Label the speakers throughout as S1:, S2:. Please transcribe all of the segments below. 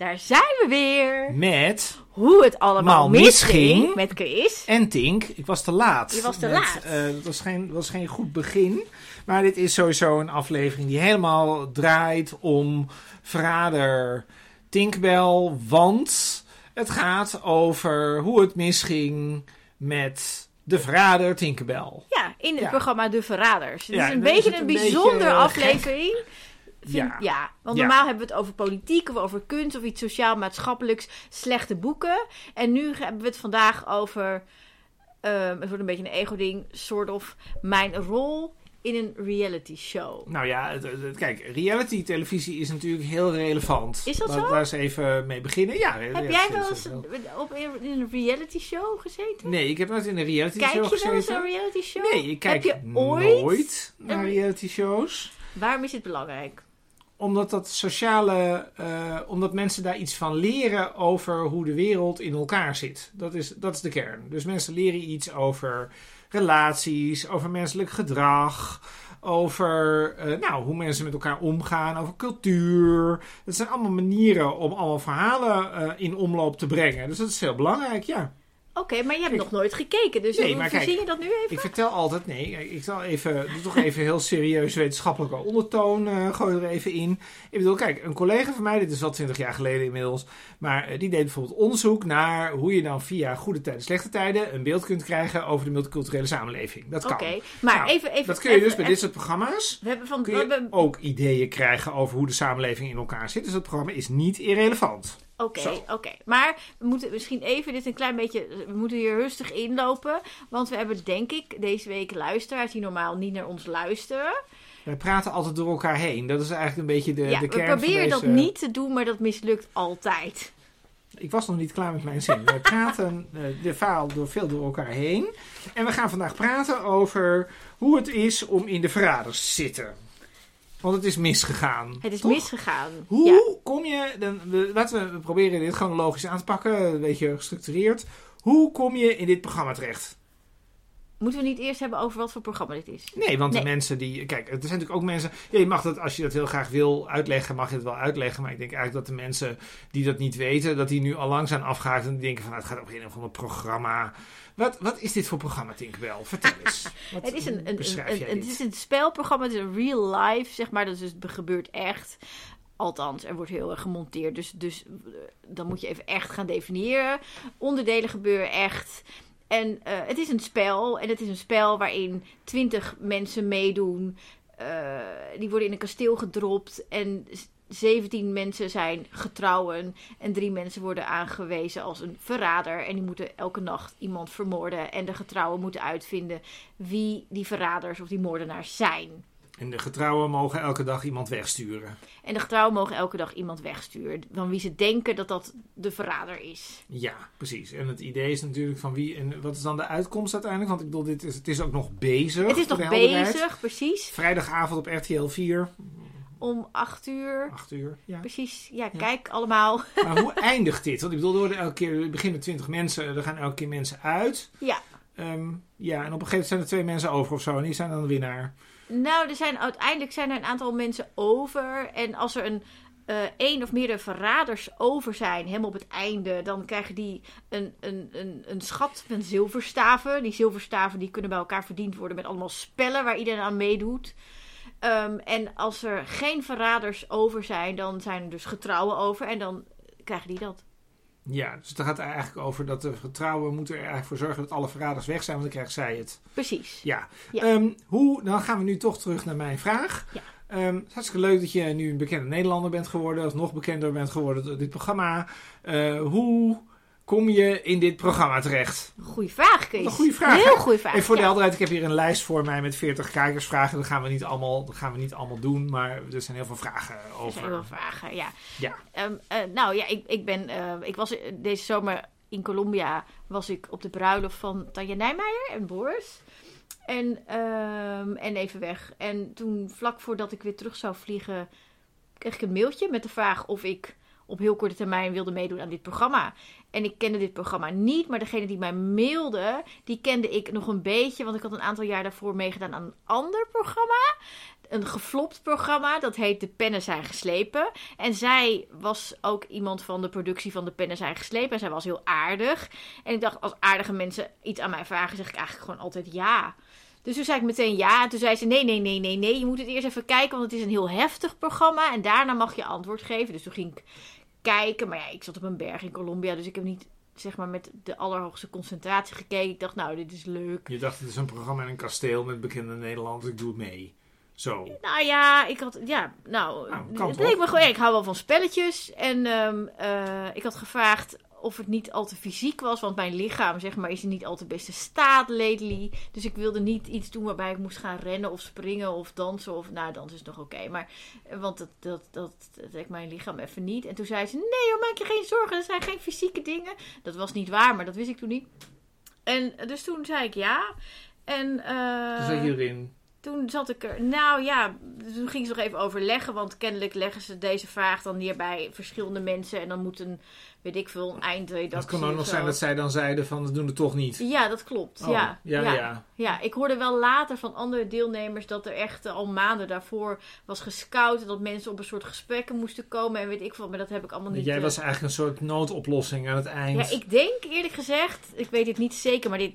S1: Daar zijn we weer.
S2: Met
S1: Hoe het allemaal misging met Chris.
S2: en Tink. Ik was te laat.
S1: Je was te
S2: Met,
S1: laat.
S2: eh, dat was geen, was geen goed begin. Maar dit is sowieso een aflevering die helemaal draait om verrader Tinkbel. Want het gaat over hoe het misging met de verrader Tinkerbell.
S1: Ja, in het
S2: Ja.
S1: programma De Verraders. Het
S2: Ja,
S1: is een
S2: is
S1: beetje
S2: het
S1: een
S2: een
S1: bijzondere
S2: beetje,
S1: aflevering. Vind-
S2: Ja.
S1: ja. want
S2: Ja.
S1: normaal hebben we het over politiek of over kunst of iets sociaal-maatschappelijks, slechte boeken. En nu hebben we het vandaag over, ehm, het wordt een beetje een ego-ding, soort of mijn rol in een reality show.
S2: Nou ja, het- het- kijk, reality televisie is natuurlijk heel relevant.
S1: Is dat
S2: Laten
S1: zo?
S2: we daar eens even mee beginnen. Ja,
S1: Heb jij wel eens op, in een reality show gezeten?
S2: Nee, ik heb nooit in een reality
S1: Kijk
S2: show
S1: je wel eens
S2: gezeten.
S1: een reality show?
S2: Nee, ik kijk
S1: Heb je ooit?
S2: nooit naar reality shows.
S1: Waarom is het belangrijk?
S2: Omdat dat sociale, eh, omdat mensen daar iets van leren over hoe de wereld in elkaar zit. Dat is, dat is de kern. Dus mensen leren iets over relaties, over menselijk gedrag, over eh, nou, hoe mensen met elkaar omgaan, over cultuur. Dat zijn allemaal manieren om allemaal verhalen eh, in omloop te brengen. Dus dat is heel belangrijk, ja.
S1: Oké, maar je hebt nog nooit gekeken, dus
S2: Nee,
S1: hoe verzin je dat nu even?
S2: Ik vertel altijd, nee, ik zal even, doe toch even heel serieus wetenschappelijke ondertoon, eh gooi er even in. Ik bedoel, kijk, een collega van mij, dit is wel 20 jaar geleden inmiddels, maar eh, die deed bijvoorbeeld onderzoek naar hoe je dan via goede tijden, slechte tijden een beeld kunt krijgen over de multiculturele samenleving. Dat kan.
S1: Oké, maar
S2: Nou,
S1: even, even...
S2: Dat kun je dus
S1: even-
S2: bij dit soort programma's.
S1: We hebben van...
S2: Kun
S1: we
S2: ook ideeën krijgen over hoe de samenleving in elkaar zit. Dus dat programma is niet irrelevant.
S1: Oké, oké. Maar we moeten misschien even dit een klein beetje... We moeten hier rustig inlopen. Want we hebben denk ik deze week luisteraars die normaal niet naar ons luisteren.
S2: Wij praten altijd door elkaar heen. Dat is eigenlijk een beetje de,
S1: ja,
S2: de
S1: we
S2: kern
S1: proberen
S2: deze...
S1: dat niet te doen, maar dat mislukt altijd.
S2: Ik was nog niet klaar met mijn zin. We praten eh, de verhaal door veel door elkaar heen. En we gaan vandaag praten over hoe het is om in de verraders te zitten. Want het is misgegaan.
S1: Het is
S2: toch?
S1: misgegaan.
S2: Hoe
S1: Ja.
S2: kom je, dan, we, laten we, we proberen dit chronologisch aan te pakken, een beetje gestructureerd. Hoe kom je in dit programma terecht?
S1: Moeten we niet eerst hebben over wat voor programma dit is?
S2: Nee, want
S1: Nee.
S2: de mensen die. Kijk, er zijn natuurlijk ook mensen. Ja, je mag dat, als je dat heel graag wil uitleggen, mag je het wel uitleggen. Maar ik denk eigenlijk dat de mensen die dat niet weten, dat die nu al lang zijn afgehaakt. En die denken van, nou, het gaat over een of ander programma. Wat, wat is dit voor programma, Tinkerbell? Vertel eens. Wat,
S1: Het is een, een, het is een spelprogramma, het is een real life, zeg maar. Dus het gebeurt echt. Althans, er wordt heel erg gemonteerd. Dus, dus eh, dan moet je even echt gaan definiëren. Onderdelen gebeuren echt. En eh, het is een spel. En het is een spel waarin twintig mensen meedoen. Eh, die worden in een kasteel gedropt. En z- 17 mensen zijn getrouwen. En drie mensen worden aangewezen als een verrader. En die moeten elke nacht iemand vermoorden. En de getrouwen moeten uitvinden wie die verraders of die moordenaars zijn.
S2: En de getrouwen mogen elke dag iemand wegsturen.
S1: En de getrouwen mogen elke dag iemand wegsturen. Van wie ze denken dat dat de verrader is.
S2: Ja, precies. En het idee is natuurlijk van wie. En wat is dan de uitkomst uiteindelijk? Want ik bedoel, dit is, het is ook nog bezig.
S1: Het is nog bezig, precies.
S2: Vrijdagavond op RTL 4,
S1: Om 8 uur.
S2: 8 uur. Ja.
S1: Precies. Ja,
S2: Ja.
S1: kijk allemaal.
S2: Maar hoe eindigt dit? Want ik bedoel, er elke keer, het begint met 20 mensen, er gaan elke keer mensen uit.
S1: Ja.
S2: Ehm, ja, en op een gegeven moment zijn er twee mensen over of zo, en die zijn dan de winnaar.
S1: Nou, er zijn, uiteindelijk zijn er een aantal mensen over. En als er een eh één of meerdere verraders over zijn, helemaal op het einde, dan krijgen die een, een, een, een schat van zilverstaven. Die zilverstaven die kunnen bij elkaar verdiend worden met allemaal spellen waar iedereen aan meedoet. Ehm, en als er geen verraders over zijn, dan zijn er dus getrouwen over. En dan krijgen die dat.
S2: Ja, dus het gaat eigenlijk over dat de getrouwen moeten er eigenlijk voor zorgen dat alle verraders weg zijn, want dan krijgt zij het.
S1: Precies.
S2: Ja.
S1: Ja.
S2: Ehm, hoe, dan gaan we nu toch terug naar mijn vraag.
S1: Ja.
S2: Ehm, het is hartstikke leuk dat je nu een bekende Nederlander bent geworden, of nog bekender bent geworden door dit programma. Eh, hoe kom je in dit programma terecht?
S1: Goeie vraag, Kees.
S2: Een goede vraag.
S1: Heel goede vraag.
S2: En voor de helderheid, ik heb hier een lijst voor mij met 40 kijkersvragen. Dat gaan we niet allemaal, dat gaan we niet allemaal doen, maar er zijn heel veel vragen
S1: Er
S2: over.
S1: zijn heel veel vragen, ja.
S2: Ja.
S1: Ehm, eh, nou ja, ik, ik ben, eh, ik was eh, deze zomer in Colombia, was ik op de bruiloft van Tanja Nijmeijer en Boris. En, ehm, en even weg. En toen, vlak voordat ik weer terug zou vliegen, kreeg ik een mailtje met de vraag of ik op heel korte termijn wilde meedoen aan dit programma. En ik kende dit programma niet, maar degene die mij mailde, die kende ik nog een beetje, want ik had een aantal jaar daarvoor meegedaan aan een ander programma. een geflopt programma. Dat heet De Pennen zijn geslepen. En zij was ook iemand van de productie van De Pennen zijn geslepen. En zij was heel aardig. En ik dacht, als aardige mensen iets aan mij vragen, zeg ik eigenlijk gewoon altijd ja. Dus toen zei ik meteen ja. En toen zei ze: Nee, nee, nee, nee, nee. Je moet het eerst even kijken, want het is een heel heftig programma. En daarna mag je antwoord geven. Dus toen ging ik kijken. Maar ja, ik zat op een berg in Colombia. Dus ik heb niet zeg maar met de allerhoogste concentratie gekeken. Ik dacht, nou, dit is leuk.
S2: Je dacht, het is een programma in een kasteel met bekende Nederlanders. Ik doe het mee. Zo.
S1: Nou ja, ik had, ja, nou,
S2: Nou,
S1: het leek me gewoon, ja, ik hou wel van spelletjes. En ehm, eh, ik had gevraagd of het niet al te fysiek was, want mijn lichaam, zeg maar, is in niet al te beste staat lately. Dus ik wilde niet iets doen waarbij ik moest gaan rennen of springen of dansen. Of, nou, dansen is nog oké, maar, want dat, dat, dat, dat mijn lichaam even niet. En toen zei ze, nee hoor, maak je geen zorgen, er zijn geen fysieke dingen. Dat was niet waar, maar dat wist ik toen niet. En dus toen zei ik ja. En, eh,
S2: Toen zat je erin.
S1: toen zat ik er. Nou ja, toen ging ze nog even overleggen. Want kennelijk leggen ze deze vraag dan neer bij verschillende mensen. En dan moet een, weet ik veel, een eindredactie.
S2: Het kan ook nog
S1: zo.
S2: zijn dat zij dan zeiden van, we doen het toch niet.
S1: Ja, dat klopt.
S2: Oh,
S1: ja,
S2: ja,
S1: ja.
S2: ja.
S1: Ja, ik hoorde wel later van andere deelnemers dat er echt eh, al maanden daarvoor was gescout. En dat mensen op een soort gesprekken moesten komen. En weet ik veel, maar dat heb ik allemaal niet.
S2: Jij
S1: eh,
S2: was eigenlijk een soort noodoplossing aan het eind.
S1: Ja, ik denk eerlijk gezegd, ik weet het niet zeker, maar dit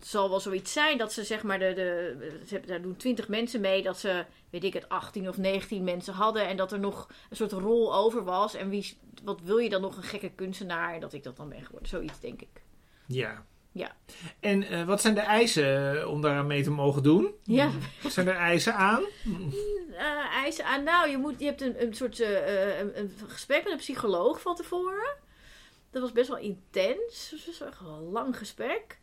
S1: zal wel zoiets zijn dat ze zeg maar de, de ze hebben, daar doen 20 mensen mee, dat ze weet ik het 18 of 19 mensen hadden en dat er nog een soort rol over was en wie wat wil je dan nog een gekke kunstenaar en dat ik dat dan ben geworden, zoiets denk ik.
S2: Ja.
S1: Ja.
S2: En eh, wat zijn de eisen eh, om daar mee te mogen doen?
S1: Ja.
S2: Zijn er eisen aan?
S1: Eh eisen aan, nou je moet je hebt een, een soort een, een gesprek met een psycholoog van tevoren. Dat was best wel intens, het was echt wel een lang gesprek.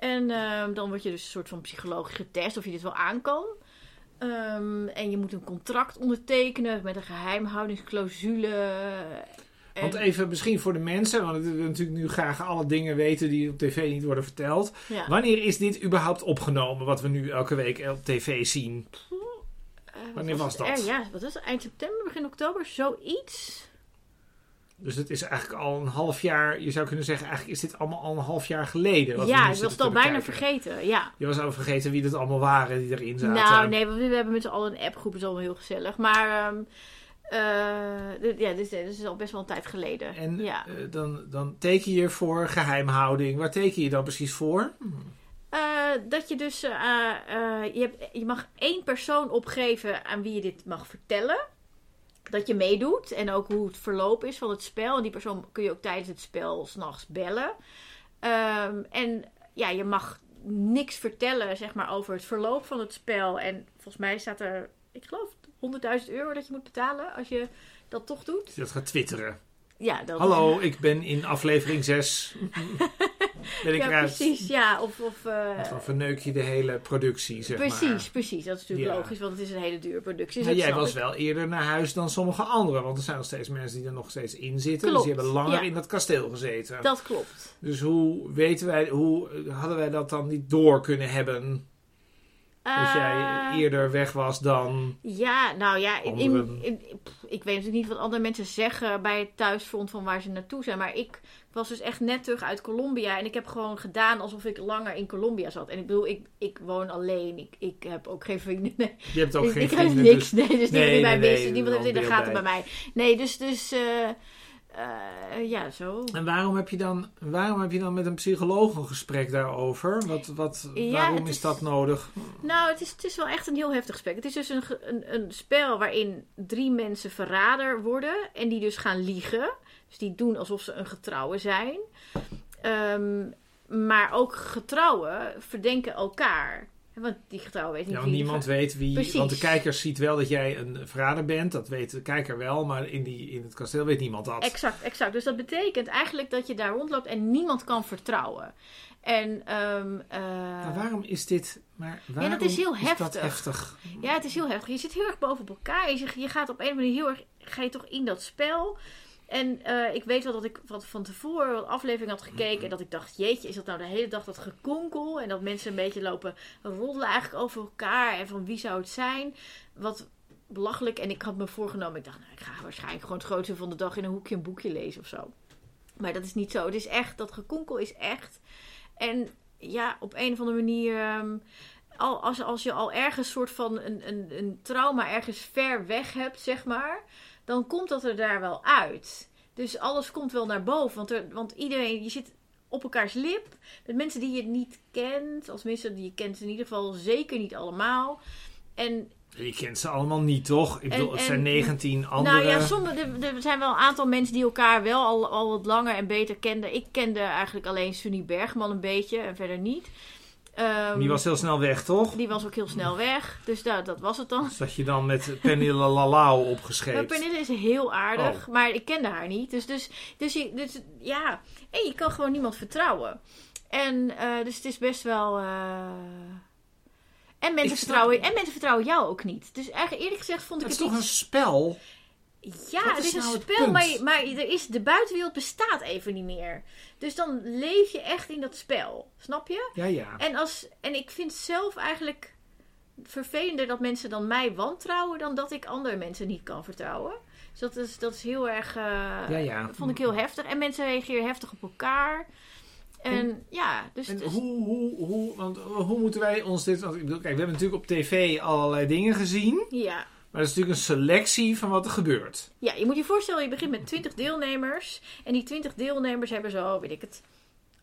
S1: En ehm, dan word je dus een soort van psychologisch getest of je dit wel aan kan. Ehm, en je moet een contract ondertekenen met een geheimhoudingsclausule. En-
S2: Want even misschien voor de mensen, want we willen natuurlijk nu graag alle dingen weten die op tv niet worden verteld.
S1: ja.
S2: Wanneer is dit überhaupt opgenomen, wat we nu elke week op tv zien?
S1: Eh,
S2: wanneer was dat?
S1: Er, ja, wat was het? Eind september, begin oktober, zoiets.
S2: Dus het is eigenlijk al een half jaar, je zou kunnen zeggen, eigenlijk is dit allemaal al een half jaar geleden.
S1: Ja, ik was het al bijna vergeten. Ja.
S2: Je was al vergeten wie dat allemaal waren die erin zaten.
S1: Nou, nee, want we hebben met z'n allen een appgroep, is allemaal heel gezellig. Maar eh, dit- ja, dit, is- dit is al best wel een tijd geleden.
S2: En
S1: ja.
S2: eh, dan, dan teken je voor geheimhouding. Waar teken je dan precies voor?
S1: Eh, dat je dus, je, hebt, je mag één persoon opgeven aan wie je dit mag vertellen. Dat je meedoet en ook hoe het verloop is van het spel. En die persoon kun je ook tijdens het spel s'nachts bellen. Ehm, en ja, je mag niks vertellen zeg maar, over het verloop van het spel. En volgens mij staat er, ik geloof, 100.000 euro dat je moet betalen als je dat toch doet.
S2: Dat gaat twitteren.
S1: Ja, dat
S2: Hallo, ik ben in aflevering 6.
S1: Ja, precies. Ja, of... of
S2: Dan verneuk je de hele productie, zeg
S1: precies,
S2: maar.
S1: precies. Dat is natuurlijk
S2: Ja.
S1: logisch, want het is een hele dure productie. dus
S2: Maar
S1: dat
S2: jij was
S1: ik.
S2: wel eerder naar huis dan sommige anderen. Want er zijn nog steeds mensen die er nog steeds in zitten.
S1: Klopt,
S2: Dus die hebben langer
S1: ja.
S2: in dat kasteel gezeten.
S1: Dat klopt.
S2: Dus hoe weten wij, hoe hadden wij dat dan niet door kunnen hebben? Dat jij
S1: Eh,
S2: eerder weg was dan.
S1: Ja, nou ja, in,
S2: Anderen.
S1: in, in- pff, ik weet natuurlijk niet wat andere mensen zeggen bij het thuisfront van waar ze naartoe zijn. Maar ik was dus echt net terug uit Colombia. En ik heb gewoon gedaan alsof ik langer in Colombia zat. En ik bedoel, ik, ik woon alleen. Ik, ik heb ook geen vrienden. Nee,
S2: Je hebt ook
S1: ik,
S2: geen
S1: ik heb
S2: vrienden.
S1: niks.
S2: dus-
S1: Nee, dus
S2: Nee,
S1: niemand
S2: nee, nee,
S1: Niemand heeft het in de gaten bij mij. Nee, dus, dus eh, eh, ja, zo.
S2: En waarom heb, je dan, waarom heb je dan met een psycholoog een gesprek daarover? Wat, wat,
S1: Ja,
S2: waarom is,
S1: is-
S2: dat nodig?
S1: Nou, het is, het is wel echt een heel heftig gesprek. Het is dus een, een, een spel waarin drie mensen verrader worden en die dus gaan liegen. Dus die doen alsof ze een getrouwe zijn. Ehm, maar ook getrouwen verdenken elkaar. Want die getrouwen weet niet
S2: Ja, want niemand weet wie.
S1: Precies.
S2: Want de kijker ziet wel dat jij een verrader bent. Dat weet de kijker wel. Maar in, die, in het kasteel weet niemand dat.
S1: Exact, exact. Dus dat betekent eigenlijk dat je daar rondloopt en niemand kan vertrouwen. En ehm, eh,
S2: Maar waarom is dit. Maar waarom
S1: dat is heel
S2: dat
S1: heftig.
S2: heftig?
S1: Ja, het is heel heftig. Je zit heel erg boven op elkaar. Je, je gaat op een manier heel erg. Ga je toch in dat spel. En eh, ik weet wel dat ik wat van tevoren wat aflevering had gekeken. En dat ik dacht: jeetje, is dat nou de hele dag dat gekonkel? En dat mensen een beetje lopen roddelen eigenlijk over elkaar. En van wie zou het zijn? Wat belachelijk. En ik had me voorgenomen: ik dacht, nou, ik ga waarschijnlijk gewoon het grootste van de dag in een hoekje een boekje lezen of zo. Maar dat is niet zo. Het is echt, dat gekonkel is echt. En ja, op een of andere manier. ehm, al, als, als je al ergens soort van een, een, een trauma ergens ver weg hebt, zeg maar, dan komt dat er daar wel uit. Dus alles komt wel naar boven. Want, er, want iedereen, je zit op elkaars lip. Met mensen die je niet kent. Als mensen die je kent, in ieder geval zeker niet allemaal. En
S2: Je kent ze allemaal niet, toch? Ik bedoel,
S1: En-
S2: het zijn
S1: en-
S2: 19 andere...
S1: nou ja, sommige, er, er zijn wel een aantal mensen die elkaar wel al, al wat langer en beter kenden. Ik kende eigenlijk alleen Sunny Bergman een beetje en verder niet. Ehm,
S2: Die was heel snel weg, toch?
S1: die was ook heel snel weg. Dus dat was het dan.
S2: Zat je dan met Penny Lalau opgescheept?
S1: Pernille is heel aardig,
S2: Oh.
S1: maar ik kende haar niet. Dus, dus, dus, je, dus ja, en je kan gewoon niemand vertrouwen. En eh, dus het is best wel. eh, En mensen, vertrouwen, en mensen vertrouwen jou ook niet. Dus eigenlijk eerlijk gezegd vond ik
S2: Het is
S1: het
S2: toch
S1: niet
S2: een spel?
S1: Ja, het
S2: is
S1: is een
S2: nou
S1: spel, maar, maar er is, de buitenwereld bestaat even niet meer. Dus dan leef je echt in dat spel. Snap je?
S2: Ja, ja.
S1: En, als, en ik vind zelf eigenlijk vervelender dat mensen dan mij wantrouwen dan dat ik andere mensen niet kan vertrouwen. Dus dat is, dat is heel erg. eh,
S2: Ja, ja.
S1: Dat vond ik heel heftig. En mensen reageren heftig op elkaar. En, ja, dus.
S2: En
S1: dus-
S2: hoe, hoe, hoe, want hoe moeten wij ons dit... Want ik bedoel, kijk, we hebben natuurlijk op tv allerlei dingen gezien.
S1: ja.
S2: Maar dat is natuurlijk een selectie van wat er gebeurt.
S1: Ja, je moet je voorstellen, je begint met 20 deelnemers. En die 20 deelnemers hebben zo, weet ik het,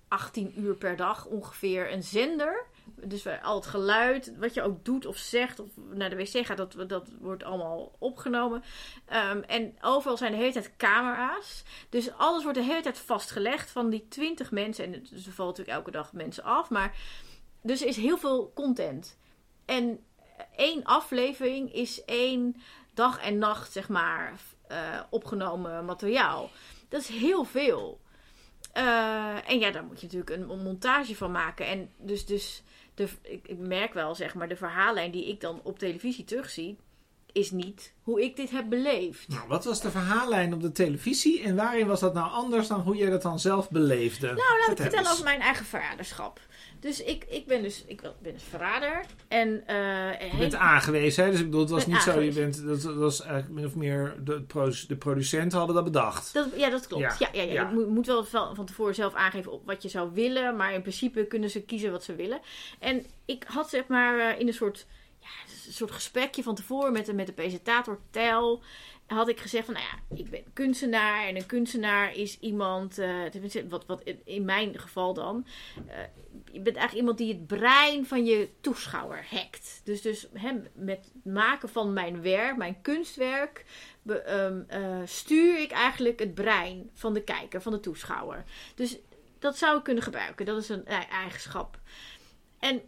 S1: 18 uur per dag ongeveer een zender. Dus al het geluid, wat je ook doet of zegt, of naar de wc gaat, dat, dat wordt allemaal opgenomen. Ehm, en overal zijn de hele tijd camera's. Dus alles wordt de hele tijd vastgelegd van die 20 mensen. En er valt natuurlijk elke dag mensen af. Maar dus er is heel veel content. En één aflevering is één dag en nacht, zeg maar, eh, opgenomen materiaal. Dat is heel veel. Eh, en ja, daar moet je natuurlijk een, montage van maken. En dus, dus de, ik merk wel, zeg maar, de verhaallijn die ik dan op televisie terugzie, is niet hoe ik dit heb beleefd.
S2: Nou, wat was de verhaallijn op de televisie? En waarin was dat nou anders dan hoe jij dat dan zelf beleefde?
S1: Nou, laat ik
S2: Vertel
S1: vertellen over mijn eigen verraderschap. Dus ik, ik ben dus ik ben dus verrader. En, eh,
S2: Je bent aangewezen, hè? Dus ik bedoel, het was niet zo, je bent, dat was eigenlijk min of meer, de, de producenten hadden dat bedacht.
S1: Dat, ja, dat klopt.
S2: Ja,
S1: Ja, ja, ja,
S2: ja.
S1: Je moet, wel van, van tevoren zelf aangeven op wat je zou willen. Maar in principe kunnen ze kiezen wat ze willen. En ik had zeg maar eh, in een soort, een soort gesprekje van tevoren met de, met de presentator Tel. Had ik gezegd van, nou ja, ik ben kunstenaar. En een kunstenaar is iemand, eh, wat, wat in- mijn geval dan. eh, je bent eigenlijk iemand die het brein van je toeschouwer hackt. Dus, dus hem met het maken van mijn werk, mijn kunstwerk, ehm, eh, stuur ik eigenlijk het brein van de kijker, van de toeschouwer. Dus dat zou ik kunnen gebruiken. Dat is een eigenschap. En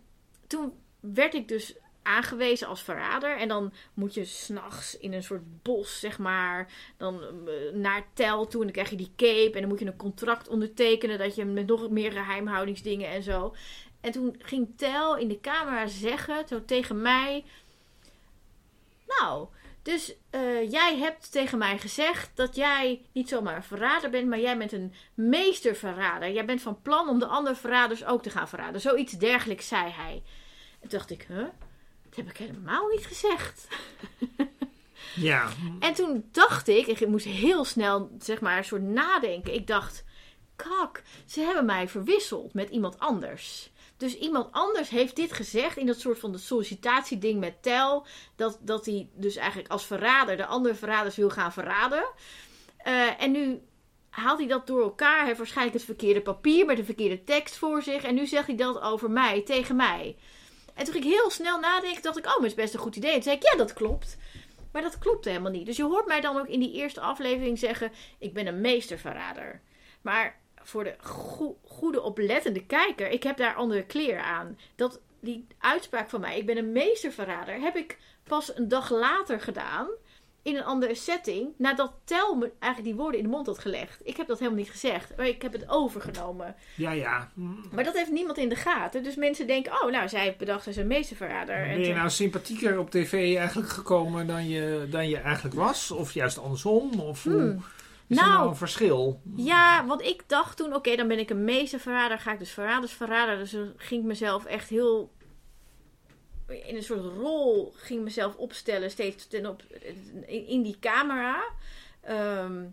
S1: toen werd ik dus aangewezen als verrader. En dan moet je s'nachts in een soort bos, zeg maar, dan eh, naar tel toe. En dan krijg je die cape. En dan moet je een contract ondertekenen dat je met nog meer geheimhoudingsdingen en zo. En toen ging Tel in de camera zeggen, zo tegen mij... Nou, dus eh, jij hebt tegen mij gezegd dat jij niet zomaar een verrader bent, maar jij bent een meesterverrader. Jij bent van plan om de andere verraders ook te gaan verraden. Zoiets dergelijks zei hij. En toen dacht ik, huh? Dat heb ik helemaal niet gezegd.
S2: Ja,
S1: En toen dacht ik, ik moest heel snel zeg maar een soort nadenken. Ik dacht, kak, ze hebben mij verwisseld met iemand anders. Dus iemand anders heeft dit gezegd in dat soort van de sollicitatieding met Tel. Dat, dat hij dus eigenlijk als verrader de andere verraders wil gaan verraden. Eh, en nu haalt hij dat door elkaar. Hij heeft waarschijnlijk het verkeerde papier met de verkeerde tekst voor zich. En nu zegt hij dat over mij, tegen mij. En toen ging ik heel snel nadenken. dacht ik, oh, maar het is best een goed idee. En toen zei ik, ja, dat klopt. Maar dat klopt helemaal niet. Dus je hoort mij dan ook in die eerste aflevering zeggen: Ik ben een meesterverrader. Maar voor de goe- goede, oplettende kijker, ik heb daar andere kleren aan. Dat, die uitspraak van mij, ik ben een meesterverrader, heb ik pas een dag later gedaan. In een andere setting, nadat Tel me eigenlijk die woorden in de mond had gelegd. Ik heb dat helemaal niet gezegd, maar ik heb het overgenomen.
S2: ja, ja.
S1: Maar dat heeft niemand in de gaten. Dus mensen denken: Oh, nou, zij heeft bedacht, zij is een meesterverrader. En
S2: Ben je
S1: toen-
S2: nou sympathieker op tv eigenlijk gekomen dan je, dan je eigenlijk was? Of juist andersom? Of hoe,
S1: Hmm.
S2: is er
S1: Nou,
S2: nou een verschil?
S1: Ja, want ik dacht toen, oké, dan ben ik een meesterverrader, ga ik dus verradersverrader. Dus dan ging ik mezelf echt heel in een soort rol ging mezelf opstellen, steeds ten op, in, die camera. Ehm,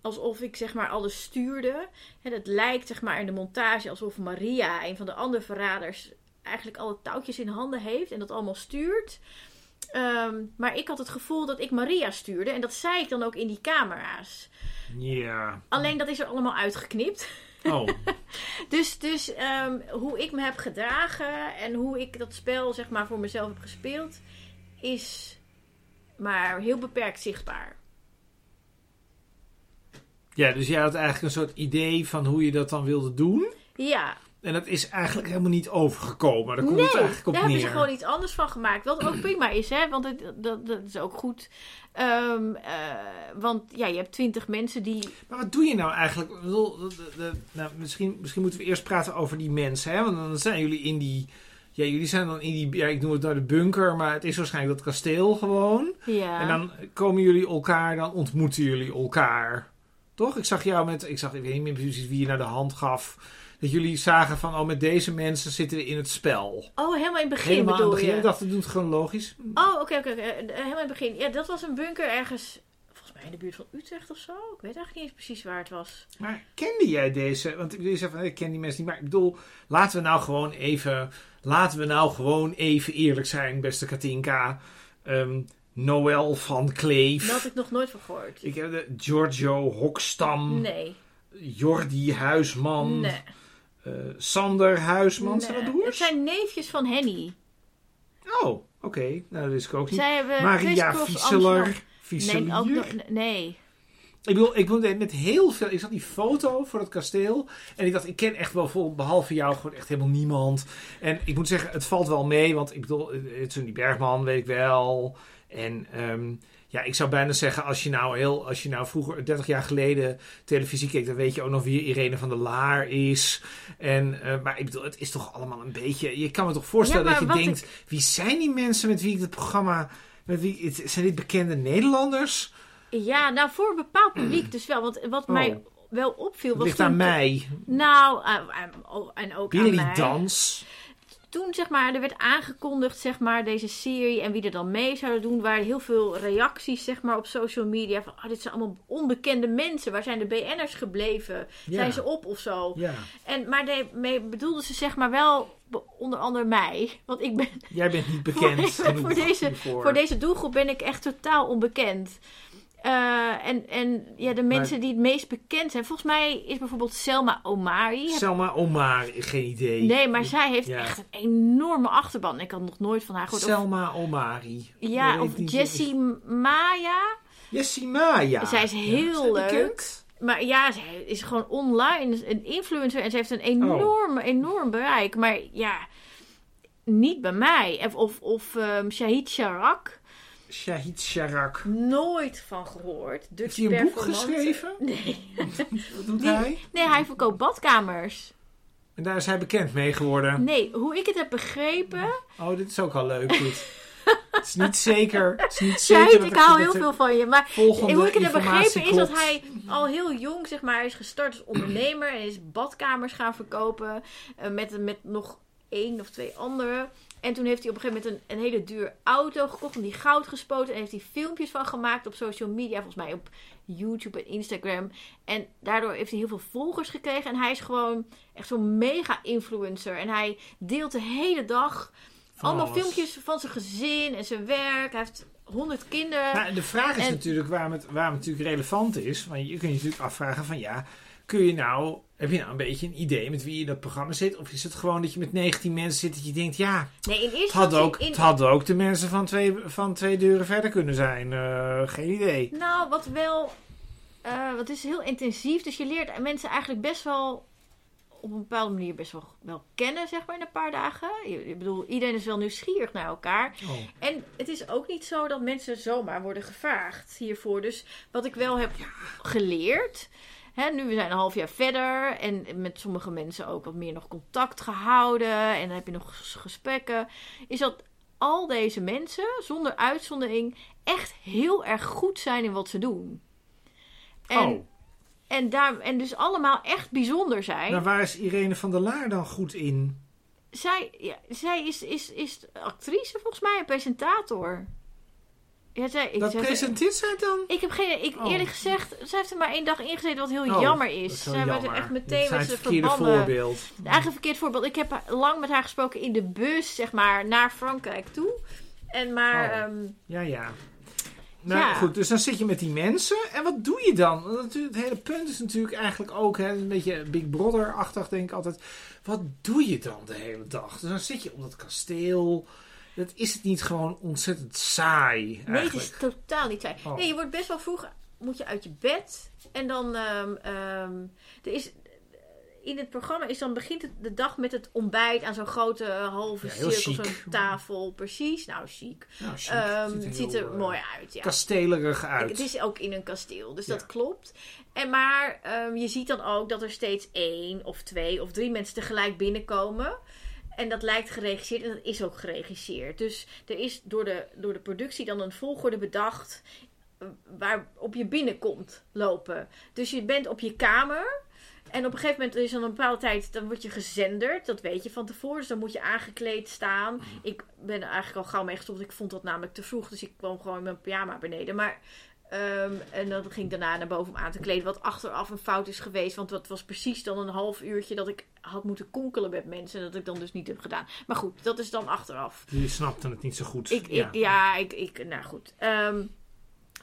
S1: alsof ik zeg maar alles stuurde. En het lijkt zeg maar in de montage alsof Maria, een van de andere verraders, eigenlijk alle touwtjes in handen heeft en dat allemaal stuurt. Ehm, maar ik had het gevoel dat ik Maria stuurde. En dat zei ik dan ook in die camera's.
S2: Ja.
S1: Alleen dat is er allemaal uitgeknipt.
S2: Oh.
S1: Dus, dus ehm, hoe ik me heb gedragen en hoe ik dat spel zeg maar voor mezelf heb gespeeld, is maar heel beperkt zichtbaar.
S2: Ja, dus jij had eigenlijk een soort idee van hoe je dat dan wilde doen.
S1: Ja,
S2: En dat is eigenlijk helemaal niet overgekomen. Daar komt
S1: nee,
S2: het eigenlijk op
S1: daar hebben ze gewoon iets anders van gemaakt. Wat ook prima is, hè? Want het, dat, dat is ook goed. Ehm, eh, want ja, je hebt twintig mensen die.
S2: Maar wat doe je nou eigenlijk? Ik bedoel, de- de- de- nou, misschien, misschien moeten we eerst praten over die mensen. Hè? Want dan zijn jullie in die... Ja, jullie zijn dan in die... Ja, ik noem het nou de bunker, maar het is waarschijnlijk dat kasteel gewoon.
S1: Ja.
S2: En dan komen jullie elkaar, dan ontmoeten jullie elkaar. Toch? Ik zag jou met... Ik zag, ik weet niet meer precies wie je naar de hand gaf. Dat jullie zagen van, oh, met deze mensen zitten we in het spel.
S1: Oh, helemaal in het begin
S2: Helemaal aan het begin.
S1: je?
S2: Ik dacht, dat doet chronologisch.
S1: Oh, oké, oké. oké. Eh, Helemaal in het begin. Ja, dat was een bunker ergens. Volgens mij in de buurt van Utrecht of zo. Ik weet eigenlijk niet eens precies waar het was.
S2: Maar kende jij deze? Want ik bedoel, je zegt van, ik ken die mensen niet. Maar ik bedoel, laten we nou gewoon even... Laten we nou gewoon even eerlijk zijn, beste Katinka. Ehm, Noël van Kleef.
S1: Daar had ik nog nooit van gehoord.
S2: Ik heb de Giorgio Hokstam.
S1: Nee.
S2: Jordi Huisman.
S1: Nee.
S2: Eh, Sander Huisman.
S1: Nee.
S2: Zijn dat
S1: Het
S2: broers?
S1: zijn neefjes van Henny.
S2: Oh, oké. Nou, dat wist ik ook niet.
S1: Zij hebben
S2: Maria Vieseler.
S1: Nee, ook nog- nee.
S2: Ik bedoel, ik bedoel, met heel veel. Ik zag die foto voor het kasteel. En ik dacht, ik ken echt wel vol, behalve jou, gewoon echt helemaal niemand. En ik moet zeggen, het valt wel mee. Want ik bedoel, het is die Bergman, weet ik wel. En ehm, ja, ik zou bijna zeggen, als je nou heel, als je nou vroeger, 30 jaar geleden, televisie keek, dan weet je ook nog wie Irene van der Laar is. En, eh, maar ik bedoel, het is toch allemaal een beetje. Je kan me toch voorstellen
S1: Ja,
S2: dat je denkt, wie zijn die mensen met wie ik het programma. Met wie, het- zijn dit bekende Nederlanders?
S1: Ja, nou voor een bepaald publiek dus wel. Want wat
S2: Oh.
S1: mij wel opviel was
S2: ligt
S1: toen-
S2: aan mij.
S1: Nou, eh, en- en ook aan mij.
S2: Dans.
S1: Toen zeg maar, er werd aangekondigd, zeg maar, deze serie en wie er dan mee zouden doen, waren heel veel reacties, zeg maar, op social media van, oh, dit zijn allemaal onbekende mensen. Waar zijn de BN'ers gebleven?
S2: Ja.
S1: Zijn ze op of zo?
S2: Ja.
S1: En, maar daarmee bedoelden ze zeg maar wel onder andere mij. Want ik ben
S2: Jij bent niet bekend
S1: voor, voor, deze, voor deze doelgroep ben ik echt totaal onbekend. Eh, en, en ja, de mensen die het meest bekend zijn. Volgens mij is bijvoorbeeld Selma Omari.
S2: Selma Omar, geen idee.
S1: Nee, maar zij heeft
S2: Ja.
S1: echt een enorme achterban. Ik had nog nooit van haar gehoord.
S2: Selma Omari.
S1: ja, of Jessie Maya.
S2: Jessie Maya.
S1: Zij is heel leuk.
S2: bekend?
S1: Maar ja, zij is gewoon online een influencer. En ze heeft een enorm,
S2: Oh.
S1: enorm bereik. Maar ja, niet bij mij. Of, of, of ehm, Shahid Sharak.
S2: Shahid Sharak.
S1: Nooit van gehoord. Dutch
S2: Heeft hij een boek geschreven?
S1: Nee.
S2: Wat doet hij?
S1: nee, hij verkoopt badkamers.
S2: En daar is hij bekend mee geworden.
S1: Nee, hoe ik het heb begrepen.
S2: Oh, dit is ook al leuk. Dit. het is niet zeker. Het is niet zeker
S1: Shahid, ik hou heel veel van je. Maar hoe ik het heb begrepen is dat hij al heel jong, zeg maar, is gestart als ondernemer. En is badkamers gaan verkopen. eh, met, met nog één of twee anderen. En toen heeft hij op een gegeven moment een, een hele duur auto gekocht. En die goud gespoten. En heeft hij filmpjes van gemaakt op social media. Volgens mij op YouTube en Instagram. En daardoor heeft hij heel veel volgers gekregen. En hij is gewoon echt zo'n mega influencer. En hij deelt de hele dag
S2: Van
S1: allemaal
S2: alles.
S1: filmpjes van zijn gezin en zijn werk. Hij heeft honderd kinderen.
S2: Nou, de vraag is
S1: En-
S2: natuurlijk waarom het, waarom het natuurlijk relevant is. Want je kunt je natuurlijk afvragen van ja, kun je nou, heb je nou een beetje een idee met wie je in dat programma zit? Of is het gewoon dat je met 19 mensen zit dat je denkt, ja,
S1: Nee, in eerste
S2: het had ook, het hadden ook de mensen van twee, van twee deuren verder kunnen zijn. Eh, geen idee.
S1: Nou, wat wel... eh wat is heel intensief. Dus je leert mensen eigenlijk best wel... op een bepaalde manier best wel, wel kennen, zeg maar, in een paar dagen. Ik bedoel, iedereen is wel nieuwsgierig naar elkaar.
S2: Oh.
S1: En het is ook niet zo dat mensen zomaar worden gevraagd hiervoor. Dus wat ik wel heb geleerd... Hè, nu we zijn een half jaar verder en met sommige mensen ook wat meer nog contact gehouden. En dan heb je nog ges- gesprekken. Is dat al deze mensen, zonder uitzondering, echt heel erg goed zijn in wat ze doen. En,
S2: oh,
S1: en, daar, en dus allemaal echt bijzonder zijn.
S2: nou waar is Irene van der Laar dan goed in?
S1: zij ja, zij is, is, is actrice volgens mij, een presentator. Ja, zij, ik,
S2: Dat
S1: zij-
S2: presenteert zij dan?
S1: ik heb geen... Ik,
S2: Oh.
S1: eerlijk gezegd, zij heeft er maar één dag ingezeten wat heel
S2: Oh,
S1: jammer is. Zij werd
S2: jammer.
S1: echt meteen met ze verbannen.
S2: voorbeeld.
S1: Eigenlijk verkeerd voorbeeld. Ik heb lang met haar gesproken in de bus, zeg maar, naar Frankrijk toe. En maar...
S2: Oh.
S1: ehm,
S2: Ja, ja. Nou
S1: Ja.
S2: goed, dus dan zit je met die mensen. En wat doe je dan? Want Het hele punt is natuurlijk eigenlijk ook hè, een beetje Big Brother-achtig, denk ik altijd. Wat doe je dan de hele dag? Dus dan zit je op dat kasteel. Dat is het niet gewoon ontzettend saai
S1: Nee, het
S2: eigenlijk?
S1: is totaal niet saai.
S2: Oh.
S1: Nee, je wordt best wel vroeg, moet je uit je bed. En dan, ehm, ehm, er is, in het programma is dan begint het de dag met het ontbijt aan zo'n grote halve
S2: Ja,
S1: cirkel, zo'n tafel. Precies, nou chic.
S2: Nou, chic.
S1: Ehm,
S2: Ziet
S1: het ziet er
S2: eh,
S1: mooi uit, ja.
S2: Kastelerig uit.
S1: Het is ook in een kasteel, dus
S2: Ja.
S1: dat klopt. En maar je ziet dan ook dat er steeds één of twee of drie mensen tegelijk binnenkomen. En dat lijkt geregisseerd en dat is ook geregisseerd. Dus er is door de, door de productie dan een volgorde bedacht eh, waarop je binnenkomt lopen. Dus je bent op je kamer. En op een gegeven moment is dan een bepaalde tijd, dan word je gezenderd. Dat weet je van tevoren. Dus dan moet je aangekleed staan. Ik ben er eigenlijk al gauw mee gestopt. Ik vond dat namelijk te vroeg. Dus ik kwam gewoon in mijn pyjama beneden. Maar Ehm, en dan ging ik daarna naar boven om aan te kleden. Wat achteraf een fout is geweest. Want dat was precies dan een half uurtje dat ik had moeten konkelen met mensen. En dat ik dan dus niet heb gedaan. Maar goed, dat is dan achteraf.
S2: Die snapten het niet zo goed.
S1: Ik, ik, ja, ik, ik, nou goed. Ehm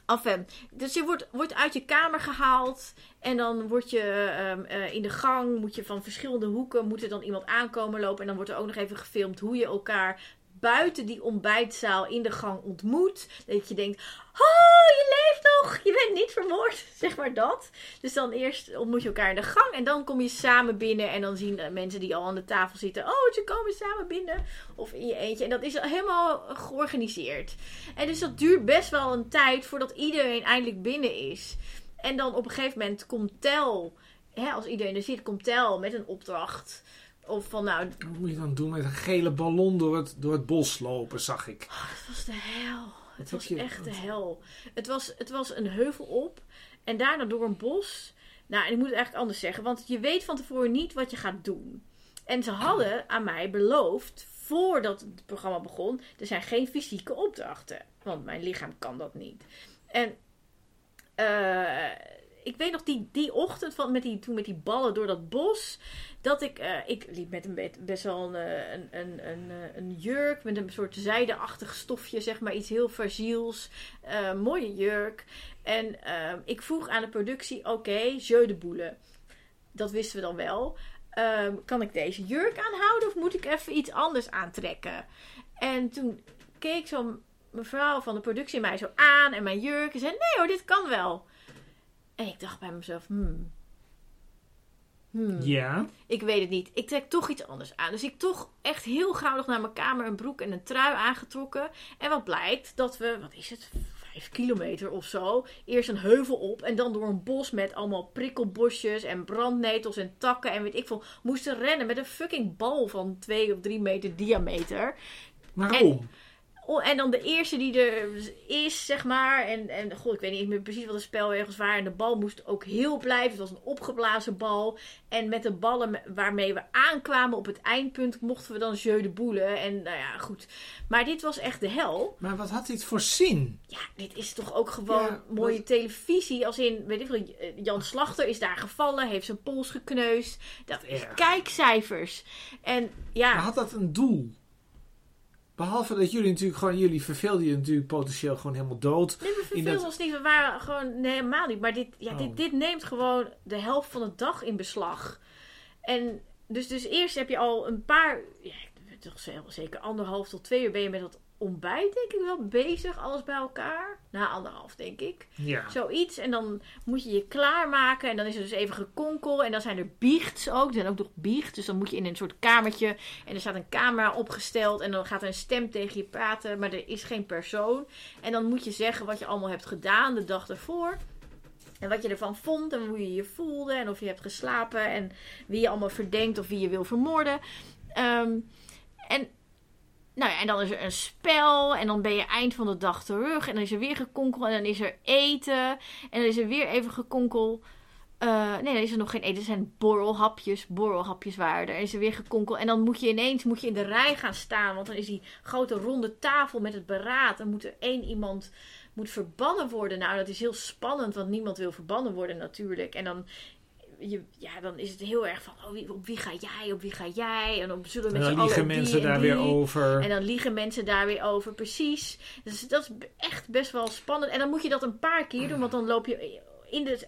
S1: enfin, dus je wordt, wordt uit je kamer gehaald. En dan word je ehm, eh, in de gang, moet je van verschillende hoeken, moet er dan iemand aankomen lopen. En dan wordt er ook nog even gefilmd hoe je elkaar buiten die ontbijtzaal in de gang ontmoet. Dat je denkt, oh, je leeft nog, je bent niet vermoord. Zeg maar dat. Dus dan eerst ontmoet je elkaar in de gang. En dan kom je samen binnen. En dan zien mensen die al aan de tafel zitten, oh, ze komen samen binnen. Of in je eentje. En dat is helemaal georganiseerd. En dus dat duurt best wel een tijd voordat iedereen eindelijk binnen is. En dan op een gegeven moment komt Tel, hè, als iedereen er zit, komt Tel met een opdracht. Of van nou,
S2: Wat moet je dan doen met een gele ballon door het, door het bos lopen, zag ik.
S1: Het was de hel. Het was
S2: je-
S1: echt de hel. Het was, het was een heuvel op en daarna door een bos. Nou, en ik moet het eigenlijk anders zeggen, want je weet van tevoren niet wat je gaat doen. En ze hadden aan mij beloofd, voordat het programma begon, er zijn geen fysieke opdrachten. Want mijn lichaam kan dat niet. En eh, ik weet nog die, die ochtend van, met die, toen met die ballen door dat bos. Dat ik, eh, ik liep met een be- best wel een, eh, een, een, een, eh, een jurk met een soort zijdeachtig stofje, zeg maar, iets heel fragiels. Eh, mooie jurk. En ik vroeg aan de productie, oké, jeu de boule. Dat wisten we dan wel. Ehm, kan ik deze jurk aanhouden of moet ik even iets anders aantrekken? En toen keek zo'n mevrouw van de productie mij zo aan en mijn jurk en zei: Nee hoor, dit kan wel. En ik dacht bij mezelf: hmm. Hmm.
S2: Ja.
S1: Ik weet het niet. Ik trek toch iets anders aan. Dus ik toch echt heel gauw nog naar mijn kamer een broek en een trui aangetrokken. En wat blijkt? Dat we, wat is het? Vijf kilometer of zo. Eerst een heuvel op en dan door een bos met allemaal prikkelbosjes en brandnetels en takken en weet ik veel. Moesten rennen met een fucking bal van twee of drie meter diameter.
S2: Waarom?
S1: En dan de eerste die er is, zeg maar. En, en god, ik weet niet meer precies wat de spelregels waren. En de bal moest ook heel blijven. Het was een opgeblazen bal. En met de ballen me- waarmee we aankwamen op het eindpunt mochten we dan jeu de boule. En nou ja, goed. Maar dit was echt de hel.
S2: Maar wat had dit voor zin?
S1: Ja, dit is toch ook gewoon
S2: Ja,
S1: mooie
S2: wat-
S1: televisie. Als in, weet ik veel, Jan Slachter is daar gevallen. Heeft zijn pols gekneusd. Dat is kijkcijfers. En ja...
S2: Maar had dat een doel? Behalve dat jullie natuurlijk gewoon, jullie verveelden je natuurlijk potentieel gewoon helemaal dood.
S1: Nee, we verveelden
S2: dat-
S1: ons niet. We waren gewoon nee, helemaal niet. Maar dit, ja,
S2: Oh.
S1: dit, dit neemt gewoon de helft van de dag in beslag. En dus, dus eerst heb je al een paar... Ja, toch zeker anderhalf tot twee uur ben je met dat ontbijt denk ik wel bezig. Alles bij elkaar. Na anderhalf denk ik.
S2: Ja.
S1: Zoiets. En dan moet je je klaarmaken. En dan is er dus even gekonkel. En dan zijn er biechts ook. Er zijn ook nog biecht. Dus dan moet je in een soort kamertje. En er staat een camera opgesteld. En dan gaat er een stem tegen je praten. Maar er is geen persoon. En dan moet je zeggen wat je allemaal hebt gedaan de dag ervoor. En wat je ervan vond. En hoe je je voelde. En of je hebt geslapen. En wie je allemaal verdenkt. Of wie je wil vermoorden. Ehm, en nou ja, en dan is er een spel. En dan ben je eind van de dag terug. En dan is er weer gekonkel. En dan is er eten. En dan is er weer even gekonkel. Eh, nee, dan is er nog geen eten. Er zijn borrelhapjes. Borrelhapjes waren er. Is er weer gekonkeld. En dan moet je ineens moet je in de rij gaan staan. Want dan is die grote ronde tafel met het beraad. Dan moet er één iemand moet verbannen worden. Nou, dat is heel spannend. Want niemand wil verbannen worden natuurlijk. En dan je, ja, dan is het heel erg van, oh, wie, op wie ga jij, op wie ga jij? En dan zullen
S2: En
S1: met
S2: dan liegen mensen
S1: en
S2: daar weer over.
S1: En dan liegen mensen daar weer over, precies. Dus dat is echt best wel spannend. En dan moet je dat een paar keer doen, want dan loop je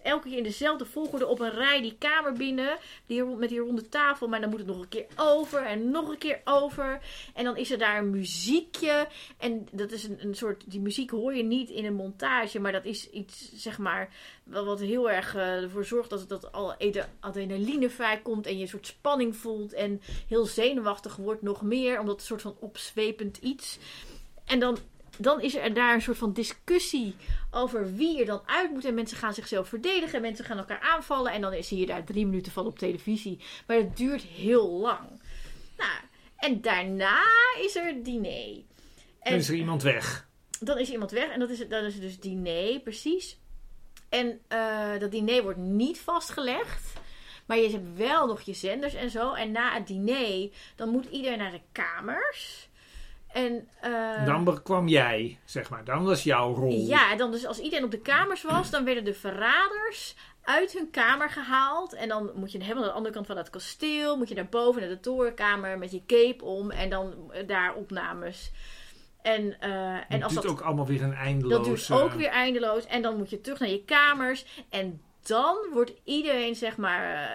S1: elke keer in dezelfde volgorde op een rij die kamer binnen. Die, met die ronde tafel, maar dan moet het nog een keer over en nog een keer over. En dan is er daar een muziekje. En dat is een, een soort, die muziek hoor je niet in een montage, maar dat is iets, zeg maar, wat heel erg eh, ervoor zorgt dat, dat al adrenaline vrijkomt en je een soort spanning voelt en heel zenuwachtig wordt nog meer, omdat het een soort van opzwepend iets. En dan, dan is er daar een soort van discussie over wie er dan uit moet. En mensen gaan zichzelf verdedigen, en mensen gaan elkaar aanvallen. En dan zie je daar drie minuten van op televisie. Maar het duurt heel lang. Nou, en daarna is er diner.
S2: Dan is er iemand weg.
S1: Dan is iemand weg en dat is, dat is dus diner, precies. En eh, dat diner wordt niet vastgelegd. Maar je hebt wel nog je zenders en zo. En na het diner, dan moet iedereen naar de kamers. En, eh,
S2: Dan kwam jij, zeg maar. Dan was jouw rol.
S1: ja, dan dus als iedereen op de kamers was, dan werden de verraders uit hun kamer gehaald. En dan moet je helemaal aan de andere kant van het kasteel. Moet je naar boven, naar de torenkamer met je cape om. En dan eh, daar opnames. En, eh, en
S2: En
S1: als
S2: duurt
S1: dat
S2: ook allemaal weer een eindeloos...
S1: dat duurt ook weer eindeloos. En dan moet je terug naar je kamers. En dan wordt iedereen, zeg maar,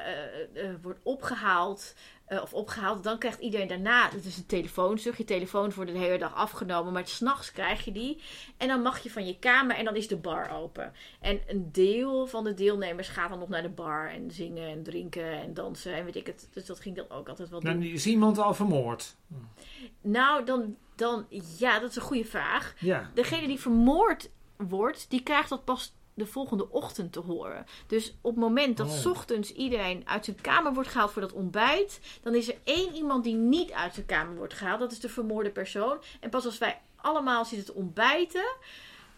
S1: wordt opgehaald. Eh, of opgehaald. Dan krijgt iedereen daarna, het is een telefoonstuk. Je telefoons worden de hele dag afgenomen. Maar s'nachts krijg je die. En dan mag je van je kamer en dan is de bar open. En een deel van de deelnemers gaat dan nog naar de bar. En zingen en drinken en dansen en weet ik het. Dus dat ging dan ook altijd wel doen.
S2: Dan is iemand al vermoord.
S1: Nou, dan, dan, ja, dat is een goede vraag
S2: Ja.
S1: degene die vermoord wordt, die krijgt dat pas de volgende ochtend te horen. Dus op het moment dat
S2: Oh.
S1: 's ochtends iedereen uit zijn kamer wordt gehaald voor dat ontbijt, dan is er één iemand die niet uit zijn kamer wordt gehaald. Dat is de vermoorde persoon. En pas als wij allemaal zitten te ontbijten,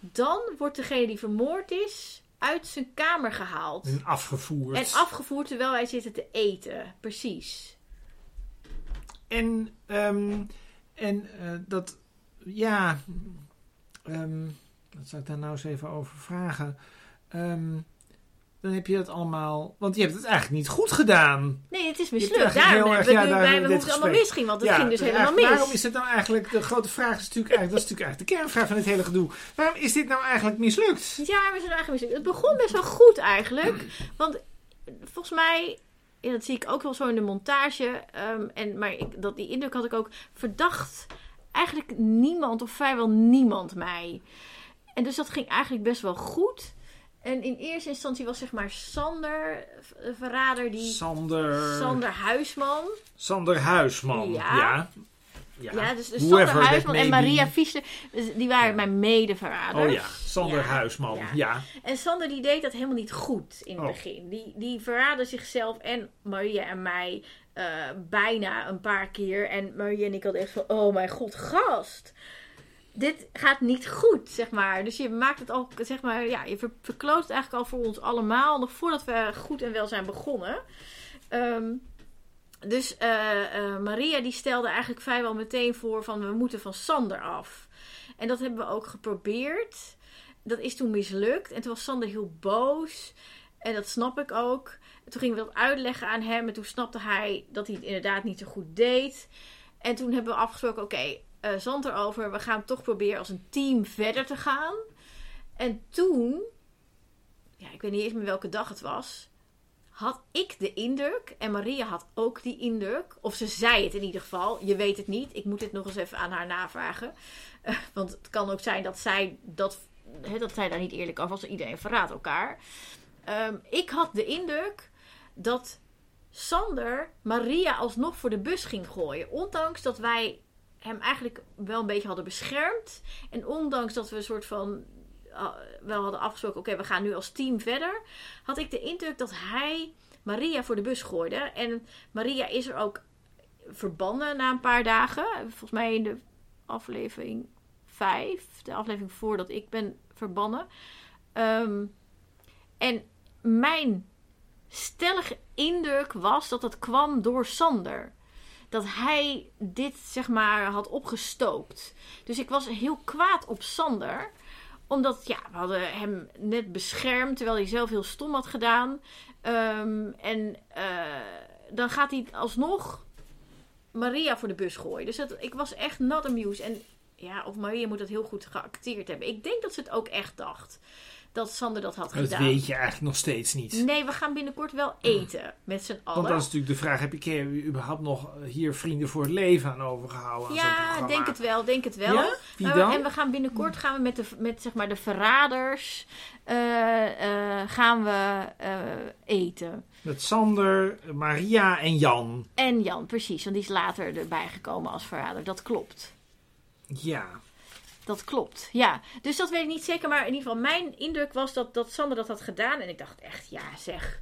S1: dan wordt degene die vermoord is uit zijn kamer gehaald.
S2: En afgevoerd.
S1: En afgevoerd terwijl wij zitten te eten. Precies.
S2: En, ehm, en eh, dat, ja, ehm, wat zou ik daar nou eens even over vragen? Ehm, dan heb je dat allemaal, want je hebt het eigenlijk niet goed gedaan.
S1: Nee, het is mislukt. Daarom hebben
S2: erg-
S1: we
S2: ja, hebben
S1: we het allemaal misging, want het ging dus helemaal mis.
S2: Waarom is het nou eigenlijk, de grote vraag is natuurlijk eigenlijk, dat is natuurlijk eigenlijk de kernvraag van het hele gedoe. Waarom is dit nou eigenlijk mislukt?
S1: Ja, we zijn eigenlijk mislukt. Het begon best wel goed eigenlijk. Want volgens mij, ja, dat zie ik ook wel zo in de montage. ehm, en, maar ik, dat, die indruk had ik ook. Verdacht eigenlijk niemand of vrijwel niemand mij. En dus dat ging eigenlijk best wel goed. En in eerste instantie was zeg maar Sander, de verrader, die...
S2: Sander,
S1: Sander Huisman.
S2: Sander Huisman.
S1: Ja.
S2: Ja. Ja,
S1: Ja, dus, dus Sander Huisman en. Maria Fiesler, dus die waren
S2: Ja.
S1: mijn medeverraders.
S2: Oh ja, Sander
S1: Ja.
S2: Huisman.
S1: Ja.
S2: Ja.
S1: En Sander die deed dat helemaal niet goed in het
S2: Oh.
S1: begin. Die, die verraadde zichzelf en Maria en mij eh, bijna een paar keer. En Maria en ik hadden echt van, oh mijn god, gast. Dit gaat niet goed, zeg maar. Dus je maakt het al, zeg maar, ja, je ver- verkloot het eigenlijk al voor ons allemaal. Nog voordat we goed en wel zijn begonnen. Ehm, dus eh, eh, Maria die stelde eigenlijk vrijwel meteen voor van, we moeten van Sander af. En dat hebben we ook geprobeerd. Dat is toen mislukt. En toen was Sander heel boos. En dat snap ik ook. En toen gingen we dat uitleggen aan hem. En toen snapte hij dat hij het inderdaad niet zo goed deed. En toen hebben we afgesproken: oké, eh zand erover. We gaan toch proberen als een team verder te gaan. En toen, ja, ik weet niet eens meer welke dag het was. Had ik de indruk, en Maria had ook die indruk, of ze zei het in ieder geval, je weet het niet, ik moet dit nog eens even aan haar navragen. Eh, want het kan ook zijn dat zij, dat, dat zij daar niet eerlijk over was, iedereen verraadt elkaar. Ehm, ik had de indruk dat Sander Maria alsnog voor de bus ging gooien. Ondanks dat wij hem eigenlijk wel een beetje hadden beschermd. En ondanks dat we een soort van uh, wel hadden afgesproken: oké, we gaan nu als team verder. Had ik de indruk dat hij Maria voor de bus gooide. En Maria is er ook verbannen na een paar dagen. Volgens mij in de aflevering 5, de aflevering voordat ik ben verbannen. Ehm, en mijn stellige indruk was dat dat kwam door Sander. Dat hij dit, zeg maar, had opgestookt. Dus ik was heel kwaad op Sander omdat, ja, we hadden hem net beschermd terwijl hij zelf heel stom had gedaan. Ehm, en uh, dan gaat hij alsnog Maria voor de bus gooien. Dus ik was echt not amused. En ja, of Maria moet dat heel goed geacteerd hebben. Ik denk dat ze het ook echt dacht dat Sander dat had gedaan.
S2: Dat weet je eigenlijk nog steeds niet.
S1: Nee, we gaan binnenkort wel eten met z'n allen.
S2: Want dat is natuurlijk de vraag, heb je, überhaupt nog hier vrienden voor het leven aan overgehouden?
S1: Ja, denk het wel, denk het wel. Ja? Wie dan? En we gaan binnenkort gaan we met, de, met zeg maar de verraders uh, uh, gaan we uh, eten.
S2: Met Sander, Maria en Jan.
S1: En Jan, precies. Want die is later erbij gekomen als verrader. Dat klopt.
S2: Ja.
S1: Dat klopt, ja. Dus dat weet ik niet zeker. Maar in ieder geval, mijn indruk was dat, dat Sander dat had gedaan. En ik dacht echt, ja zeg.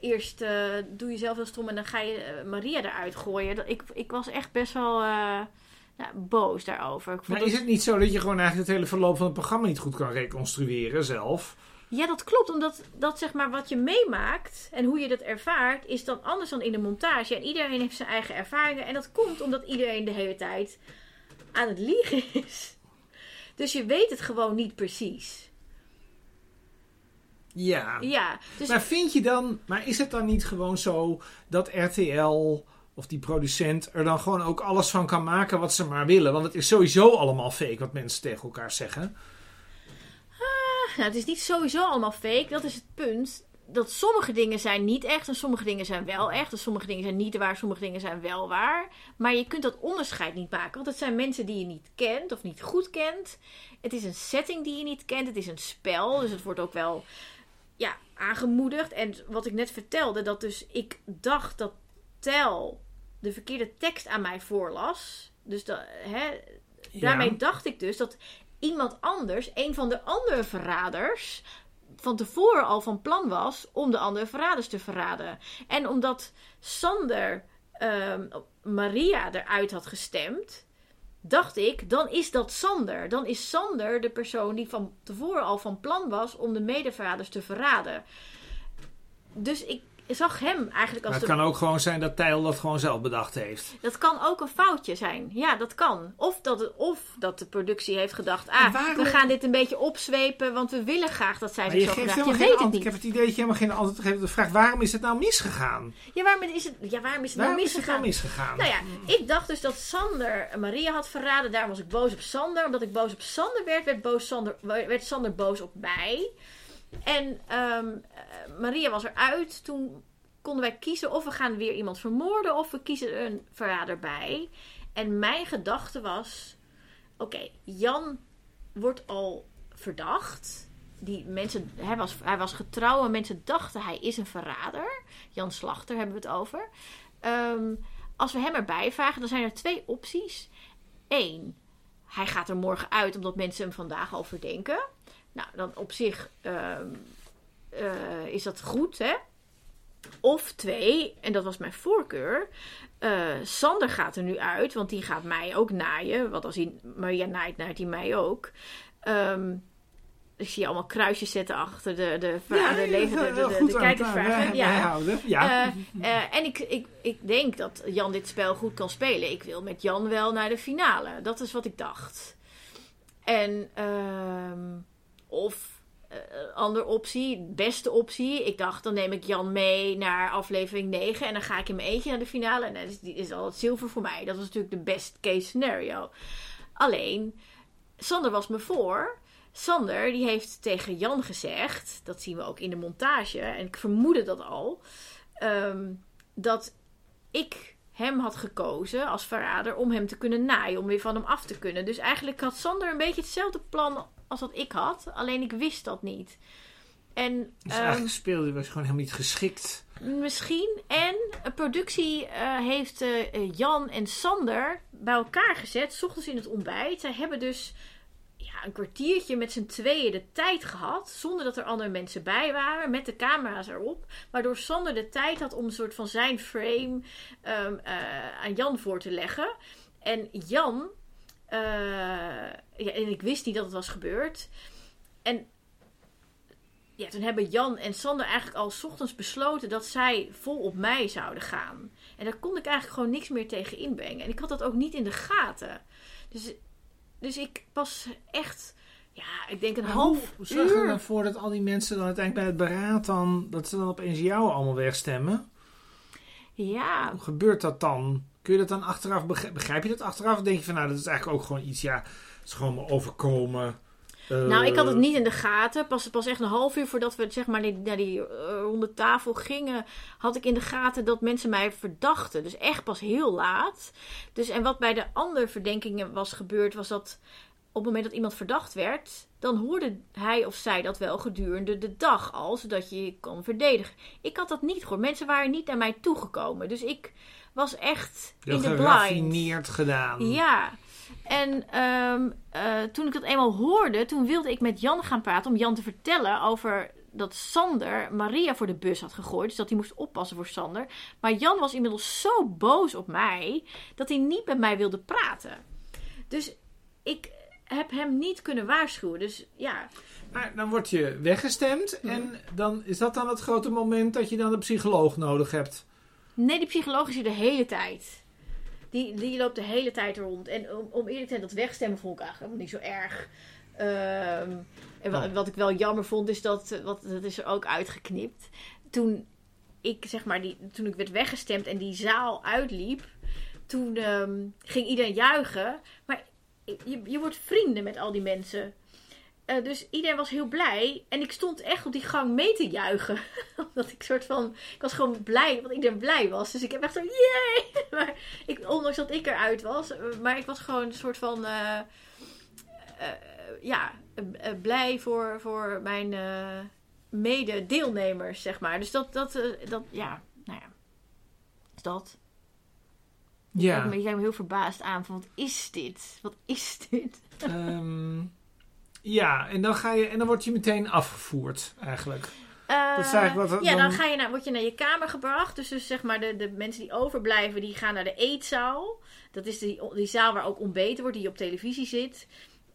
S1: Eerst uh, doe je zelf heel stom en dan ga je uh, Maria eruit gooien. Ik, ik was echt best wel uh, nou, boos daarover.
S2: Maar is het niet zo dat je gewoon eigenlijk het hele verloop van het programma niet goed kan reconstrueren zelf?
S1: Ja, dat klopt. Omdat dat zeg maar wat je meemaakt en hoe je dat ervaart, is dan anders dan in de montage. En iedereen heeft zijn eigen ervaringen. En dat komt omdat iedereen de hele tijd aan het liegen is. Dus je weet het gewoon niet precies.
S2: Ja.
S1: ja
S2: dus maar vind je dan, maar is het dan niet gewoon zo dat RTL of die producent er dan gewoon ook alles van kan maken wat ze maar willen? Want het is sowieso allemaal fake wat mensen tegen elkaar zeggen.
S1: Ah, nou, het is niet sowieso allemaal fake, dat is het punt dat sommige dingen zijn niet echt en sommige dingen zijn wel echt. En sommige dingen zijn niet waar, sommige dingen zijn wel waar. Maar je kunt dat onderscheid niet maken. Want het zijn mensen die je niet kent of niet goed kent. Het is een setting die je niet kent. Het is een spel. Dus het wordt ook wel ja, aangemoedigd. En wat ik net vertelde, dat dus ik dacht dat Tel de verkeerde tekst aan mij voorlas. Dus dat, hè, daarmee dacht ik dus dat iemand anders, een van de andere verraders, van tevoren al van plan was om de andere verraders te verraden. En omdat Sander uh, Maria eruit had gestemd, dacht ik, dan is dat Sander. Dan is Sander de persoon die van tevoren al van plan was om de medeverraders te verraden. Dus ik zag hem eigenlijk als.
S2: Maar het kan ook gewoon zijn dat Tijl dat gewoon zelf bedacht heeft.
S1: Dat kan ook een foutje zijn. Ja, dat kan. Of dat, het, of dat de productie heeft gedacht: ah, we gaan dit een beetje opzwepen, want we willen graag dat zij zich zo. Je weet het niet.
S2: Ik heb het idee dat je helemaal geen antwoord geeft op de vraag: waarom is het nou misgegaan?
S1: Ja, waarom is het, ja, waarom is het
S2: waarom
S1: nou misgegaan?
S2: Is het nou misgegaan?
S1: Nou ja, ik dacht dus dat Sander Maria had verraden. Daarom was ik boos op Sander. Omdat ik boos op Sander werd, werd, boos Sander, werd Sander boos op mij. En um, Maria was eruit. Toen konden wij kiezen of we gaan weer iemand vermoorden of we kiezen een verrader bij. En mijn gedachte was: oké, Jan wordt al verdacht. Die mensen, hij, was, hij was getrouw en mensen dachten hij is een verrader. Jan Slachter hebben we het over. Um, als we hem erbij vragen, dan zijn er twee opties. Eén, hij gaat er morgen uit omdat mensen hem vandaag al verdenken. Nou, dan op zich um, uh, is dat goed, hè? Of twee, en dat was mijn voorkeur. Uh, Sander gaat er nu uit, want die gaat mij ook naaien. Want als hij Maria naait, naait hij mij ook. Um, ik zie allemaal kruisjes zetten achter de, de, ja, de, de, de, de, de kijkersvragen.
S2: Ja. ja.
S1: Uh, uh, en ik, ik, ik denk dat Jan dit spel goed kan spelen. Ik wil met Jan wel naar de finale. Dat is wat ik dacht. En um, of uh, andere optie, beste optie. Ik dacht, dan neem ik Jan mee naar aflevering 9 en dan ga ik in mijn eentje naar de finale. En dat is, al het zilver voor mij. Dat was natuurlijk de best case scenario. Alleen, Sander was me voor. Sander die heeft tegen Jan gezegd, dat zien we ook in de montage, en ik vermoedde dat al, um, dat ik hem had gekozen als verrader om hem te kunnen naaien, om weer van hem af te kunnen. Dus eigenlijk had Sander een beetje hetzelfde plan als wat ik had. Alleen ik wist dat niet. En,
S2: dus um, eigenlijk speelde was gewoon helemaal niet geschikt.
S1: Misschien. En een productie uh, heeft uh, Jan en Sander bij elkaar gezet. S ochtends in het ontbijt. Zij hebben dus ja, een kwartiertje met z'n tweeën de tijd gehad. Zonder dat er andere mensen bij waren. Met de camera's erop. Waardoor Sander de tijd had om een soort van zijn frame um, uh, aan Jan voor te leggen. En Jan ja, en ik wist niet dat het was gebeurd. En ja, toen hebben Jan en Sander eigenlijk al 's ochtends besloten dat zij vol op mij zouden gaan. En daar kon ik eigenlijk gewoon niks meer tegen inbrengen. En ik had dat ook niet in de gaten. Dus, dus ik pas echt, ja, ik denk een
S2: Maar
S1: half
S2: hoe zorg
S1: uur.
S2: ervoor dat al die mensen dan uiteindelijk bij het beraad dan, dat ze dan opeens jou allemaal wegstemmen?
S1: Ja,
S2: Hoe gebeurt dat dan? Kun je dat dan achteraf, begrijp, je dat achteraf? Of denk je van, nou, dat is eigenlijk ook gewoon iets, ja, het is gewoon me overkomen. Eh,
S1: Nou, ik had het niet in de gaten. Pas, pas echt een half uur voordat we zeg maar, naar die eh, ronde tafel gingen, had ik in de gaten dat mensen mij verdachten. Dus echt pas heel laat. Dus, en wat bij de andere verdenkingen was gebeurd, was dat op het moment dat iemand verdacht werd, dan hoorde hij of zij dat wel gedurende de dag al, zodat je je kon verdedigen. Ik had dat niet gehoord. Mensen waren niet naar mij toegekomen. Dus ik was echt
S2: Heel
S1: in de blind.
S2: gedaan.
S1: Ja. En ehm, eh, toen ik dat eenmaal hoorde, toen wilde ik met Jan gaan praten om Jan te vertellen over dat Sander Maria voor de bus had gegooid. Dus dat hij moest oppassen voor Sander. Maar Jan was inmiddels zo boos op mij dat hij niet met mij wilde praten. Dus ik heb hem niet kunnen waarschuwen. Dus ja,
S2: Maar dan word je weggestemd en dan is dat dan het grote moment dat je dan een psycholoog nodig hebt.
S1: Nee, die psycholoog is hier de hele tijd. Die, die loopt de hele tijd rond. En om, om eerlijk te zijn, dat wegstemmen vond ik eigenlijk helemaal niet zo erg. Ehm, en wat,
S2: Oh.
S1: wat ik wel jammer vond, is dat, eh, wat, dat is er ook uitgeknipt. Toen ik, zeg maar, die, toen ik werd weggestemd en die zaal uitliep, toen ehm, ging iedereen juichen. Maar je, je wordt vrienden met al die mensen. Eh, dus iedereen was heel blij. En ik stond echt op die gang mee te juichen. Omdat ik soort van... Ik was gewoon blij, want iedereen blij was. Dus ik heb echt zo... Yay! Maar ik, ondanks dat ik eruit was. eh, Maar ik was gewoon een soort van... eh, eh, ja, blij voor, voor mijn mede-deelnemers, zeg maar. Dus dat... dat, dat ja, nou ja. Is dat.
S2: Ja.
S1: Ik kijk me- heel verbaasd aan van... Wat is dit? Wat is dit?
S2: Ehm, ja, en dan, ga je, en dan word je meteen afgevoerd eigenlijk.
S1: Eh,
S2: Dat is eigenlijk wat-
S1: ja,
S2: dan-
S1: dan ga je naar, word je naar je kamer gebracht. Dus, dus zeg maar de, de mensen die overblijven, die gaan naar de eetzaal. Dat is die, die zaal waar ook ontbeten wordt, die op televisie zit.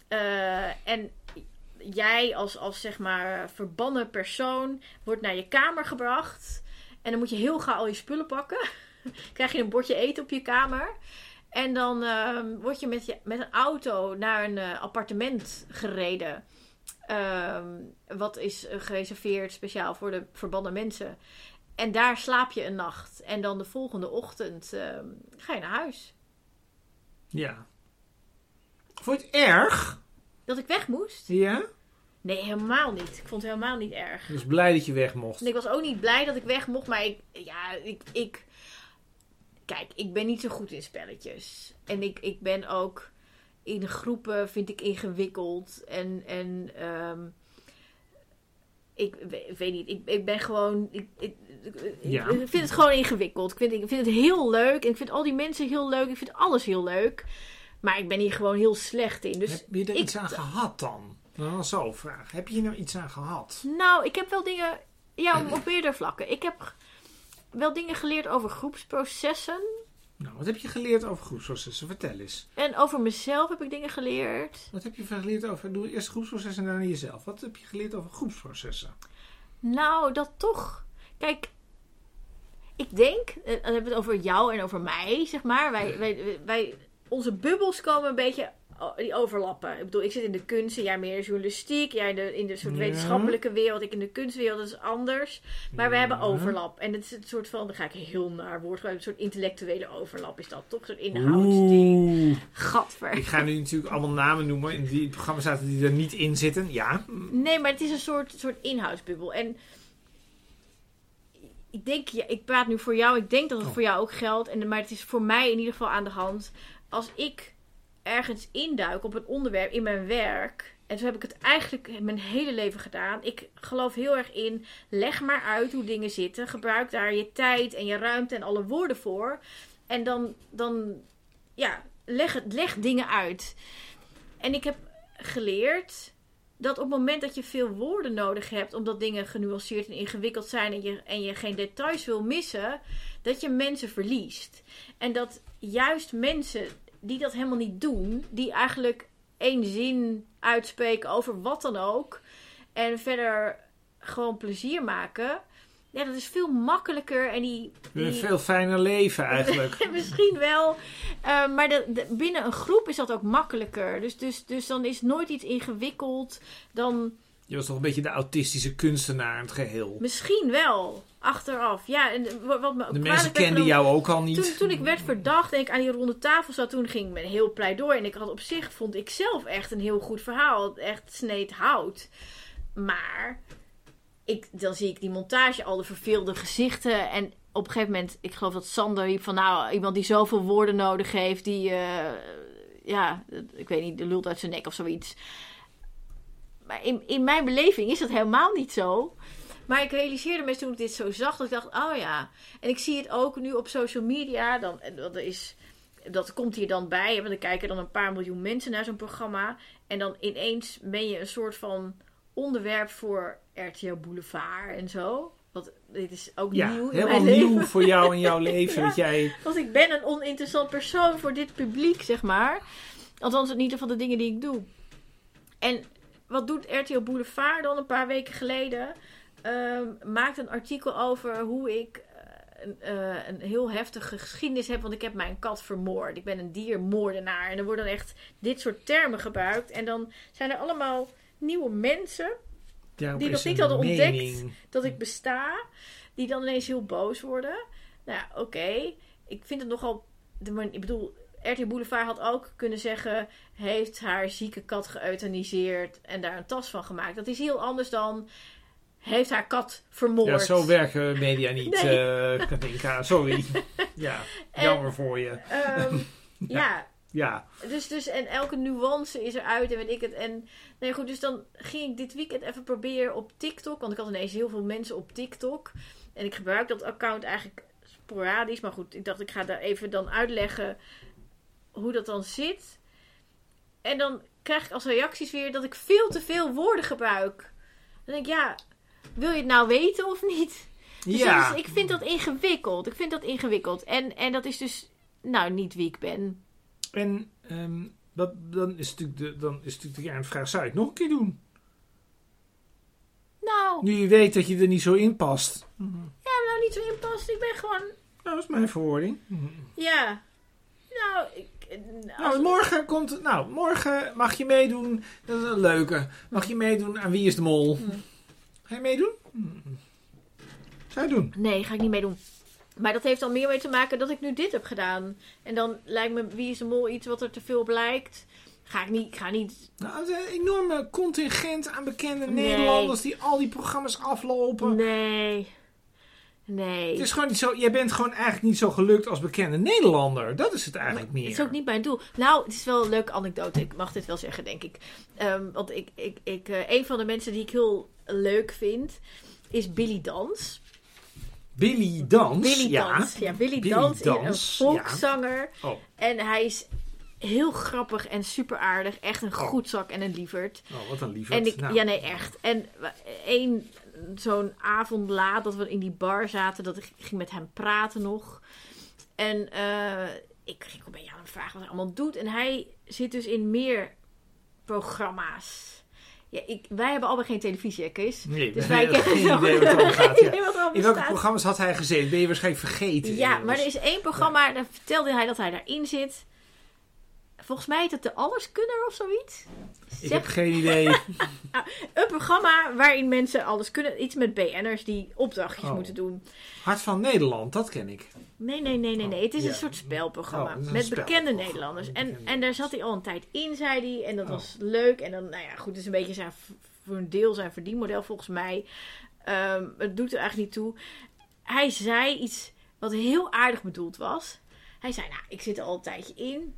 S1: Eh, en jij als, als zeg maar verbannen persoon wordt naar je kamer gebracht. En dan moet je heel gauw al je spullen pakken. Krijg je een bordje eten op je kamer. En dan ehm, word je met, je met een auto naar een eh, appartement gereden. Ehm, wat is eh, gereserveerd speciaal voor de verbannen mensen. En daar slaap je een nacht. En dan de volgende ochtend ehm, ga je naar huis.
S2: Ja. Vond je het erg?
S1: Dat ik weg moest?
S2: Ja?
S1: Nee, helemaal niet. Ik vond het helemaal niet erg.
S2: Dus blij dat je weg mocht.
S1: En ik was ook niet blij dat ik weg mocht, maar ik, ja, ik, ik, kijk, ik ben niet zo goed in spelletjes. En ik, ik ben ook in groepen, vind ik ingewikkeld. En, en ehm, ik, we- weet niet, ik, ik ben gewoon, ik, ik, ik-
S2: Ja.
S1: ik vind het gewoon ingewikkeld. Ik vind, ik vind het heel leuk. En ik vind al die mensen heel leuk. Ik vind alles heel leuk. Maar ik ben hier gewoon heel slecht in. Dus
S2: Heb je er iets aan gehad dan? Nou, zo vraag. Heb je hier nou iets aan gehad?
S1: Nou, ik heb wel dingen. Ja, op meerdere vlakken. Ik heb wel dingen geleerd over groepsprocessen.
S2: Nou, wat heb je geleerd over groepsprocessen? Vertel eens.
S1: En over mezelf heb ik dingen geleerd.
S2: Wat heb je geleerd over... Doe eerst groepsprocessen en daarna jezelf. Wat heb je geleerd over groepsprocessen?
S1: Nou, dat toch. Kijk, ik denk. eh, Dan hebben we het over jou en over mij, zeg maar. Wij, wij, wij, onze bubbels komen een beetje. Oh, Die overlappen. Ik bedoel, ik zit in de kunsten, jij meer in de journalistiek, jij in de, in de soort
S2: Ja.
S1: wetenschappelijke wereld, ik in de kunstwereld, dat is anders. Maar we hebben overlap. En het is een soort van, dan ga ik heel naar woord gebruiken, een soort intellectuele overlap is dat toch? Soort inhoudsding. Gadver.
S2: Ik ga nu natuurlijk allemaal namen noemen. In die programma's zaten die er niet in zitten. Ja.
S1: Nee, maar het is een soort, soort inhoudsbubbel. En ik denk, ja, ik praat nu voor jou, ik denk dat het
S2: Oh.
S1: voor jou ook geldt. En, maar het is voor mij in ieder geval aan de hand. Als ik ergens induik op een onderwerp in mijn werk. En zo heb ik het eigenlijk mijn hele leven gedaan. Ik geloof heel erg in. Leg maar uit hoe dingen zitten. Gebruik daar je tijd en je ruimte en alle woorden voor. En dan, dan ja, leg, leg dingen uit. En ik heb geleerd dat op het moment dat je veel woorden nodig hebt, omdat dingen genuanceerd en ingewikkeld zijn en je, en je geen details wil missen, dat je mensen verliest. En dat juist mensen die dat helemaal niet doen, die eigenlijk één zin uitspreken over wat dan ook, en verder gewoon plezier maken. Ja, dat is veel makkelijker. En die,
S2: Een
S1: die-
S2: veel fijner leven eigenlijk.
S1: Misschien wel. Eh, maar de, de- binnen een groep is dat ook makkelijker. Dus, dus, dus dan is nooit iets ingewikkeld. Dan
S2: Je was toch een beetje de autistische kunstenaar in het geheel.
S1: misschien wel. Achteraf. Ja, en wat me ook
S2: De mensen kenden
S1: genomen-
S2: jou ook al niet.
S1: Toen, toen ik werd verdacht en ik aan die ronde tafel zat, toen ging een heel pleidooi. En ik had op zich, vond ik zelf echt een heel goed verhaal. Echt sneed hout. Maar ik, dan zie ik die montage, al de verveelde gezichten. En op een gegeven moment, ik geloof dat Sander riep van... Nou, iemand die zoveel woorden nodig heeft, die... eh, ja, ik weet niet, de lult uit zijn nek of zoiets. Maar in, in mijn beleving is dat helemaal niet zo. Maar ik realiseerde me toen ik dit zo zag, dat ik dacht, oh ja. En ik zie het ook nu op social media. Dan, en dat, is, dat komt hier dan bij. Want er kijken dan een paar miljoen mensen naar zo'n programma. En dan ineens ben je een soort van onderwerp voor RTL Boulevard en zo. Want dit is ook
S2: ja,
S1: nieuw in
S2: helemaal
S1: mijn
S2: nieuw voor jou en jouw leven.
S1: Ja.
S2: Dat jij...
S1: Want ik ben een oninteressant persoon voor dit publiek, zeg maar. Althans, in ieder geval de dingen die ik doe. En wat doet RTL Boulevard dan een paar weken geleden? Ehm, maakt een artikel over hoe ik eh, een, eh, een heel heftige geschiedenis heb. Want ik heb mijn kat vermoord. Ik ben een diermoordenaar. En er worden dan echt dit soort termen gebruikt. En dan zijn er allemaal nieuwe mensen
S2: Daarop
S1: Die nog niet hadden ontdekt.
S2: mening.
S1: dat ik besta, die dan ineens heel boos worden. Nou ja, oké. Ik vind het nogal. De, ik bedoel, RTL Boulevard had ook kunnen zeggen: heeft haar zieke kat geëuthaniseerd en daar een tas van gemaakt. Dat is heel anders dan. Heeft haar kat vermoord.
S2: Ja, zo werken media niet,
S1: Nee.
S2: Katinka. Sorry. ja, jammer voor je.
S1: Ehm, ja,
S2: Ja,
S1: dus, dus en elke nuance is eruit en weet ik het. En nee, goed, dus dan ging ik dit weekend even proberen op TikTok. Want ik had ineens heel veel mensen op TikTok. En ik gebruik dat account eigenlijk sporadisch. Maar goed, ik dacht ik ga daar even dan uitleggen hoe dat dan zit. En dan krijg ik als reacties weer dat ik veel te veel woorden gebruik. Dan denk ik, ja, wil je het nou weten of niet? Dus
S2: ja.
S1: is- ik vind dat ingewikkeld. Ik vind dat ingewikkeld. En, en dat is dus, nou, niet wie ik ben.
S2: En ehm, dat, dan, is natuurlijk de, dan is natuurlijk de kernvraag, zou je het nog een keer doen?
S1: Nou,
S2: Nu je weet dat je er niet zo in past.
S1: ja, nou niet zo inpast. Ik ben gewoon,
S2: Nou, dat is mijn verwoording.
S1: ja. Nou, ik,
S2: Nou, morgen komt, nou, morgen mag je meedoen. Dat is een leuke. Mag je meedoen aan Wie is de Mol?
S1: Hm.
S2: Ga je meedoen? Hm. Zou je doen?
S1: nee, ga ik niet meedoen. Maar dat heeft dan meer mee te maken dat ik nu dit heb gedaan. En dan lijkt me Wie is de Mol iets wat er te veel blijkt. Ga ik niet, ga niet...
S2: Nou, het is een enorme contingent aan bekende
S1: Nee.
S2: Nederlanders die al die programma's aflopen.
S1: Nee. Nee.
S2: Het is gewoon niet zo, jij bent gewoon eigenlijk niet zo gelukt als bekende Nederlander. Dat is het eigenlijk
S1: Maar
S2: meer.
S1: Het is ook niet mijn doel. Nou, het is wel een leuke anekdote. Ik mag dit wel zeggen, denk ik. Ehm, want ik, ik, ik, eh, een van de mensen die ik heel leuk vind, is Billy Dans.
S2: Billy Dans.
S1: Billy
S2: ja.
S1: Dans. Ja, Billy,
S2: Billy
S1: Dans, is een volkszanger.
S2: Oh,
S1: En hij is heel grappig en super aardig. Echt een goed zak en een lieverd.
S2: oh, wat een lieverd.
S1: En ik,
S2: Nou,
S1: ja, nee, echt. En één zo'n avond laat dat we in die bar zaten, dat ik ging met hem praten nog. En eh, ik ging een beetje aan hem vragen wat hij allemaal doet. En hij zit dus in meer programma's. Ja, ik, wij hebben allebei geen televisie, hè?
S2: Nee,
S1: Dus wij kennen
S2: geen
S1: zo-
S2: idee wat omgaat.
S1: geen
S2: Ja.
S1: idee wat allemaal
S2: In welke programma's had hij gezeten? Ben je waarschijnlijk vergeten.
S1: Ja, maar er is één programma, daar vertelde hij dat hij daarin zit. Volgens mij heet het de Alleskunner of zoiets.
S2: Ik heb geen idee.
S1: Een programma waarin mensen alles kunnen. Iets met BN'ers die opdrachtjes
S2: Oh.
S1: moeten doen.
S2: Hart van Nederland, dat ken ik.
S1: Nee, nee, nee, nee, nee. Het is
S2: Ja.
S1: een soort spelprogramma.
S2: Oh,
S1: met bekende. Nederlanders. En,
S2: bekende
S1: en daar zat hij al een tijd in, zei hij. En dat
S2: Oh.
S1: was leuk. En dan, nou ja, goed. Het is een beetje zijn, voor een deel zijn verdienmodel volgens mij. Ehm, het doet er eigenlijk niet toe. Hij zei iets wat heel aardig bedoeld was. Hij zei, nou, ik zit er al een tijdje in.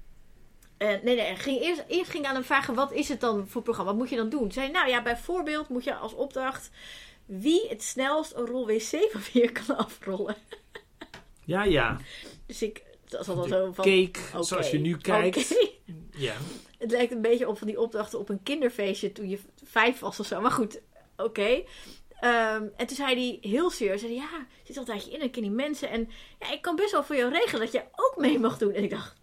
S1: Nee, nee, ging eerst, eerst ging aan hem vragen: wat is het dan voor programma? Wat moet je dan doen? Zei nou ja, bijvoorbeeld moet je als opdracht wie het snelst een rol wc-papier kan afrollen.
S2: Ja, ja.
S1: Dus ik, dat is altijd zo van.
S2: Cake, zoals je nu kijkt. Ja.
S1: Het lijkt een beetje op van die opdrachten op een kinderfeestje toen je vijf was of zo. Maar goed, oké. Ehm, en toen zei hij heel serieus: zei, Ja, je zit altijd in en ken die mensen. En ja, ik kan best wel voor jou regelen dat je ook mee mag doen. En ik dacht: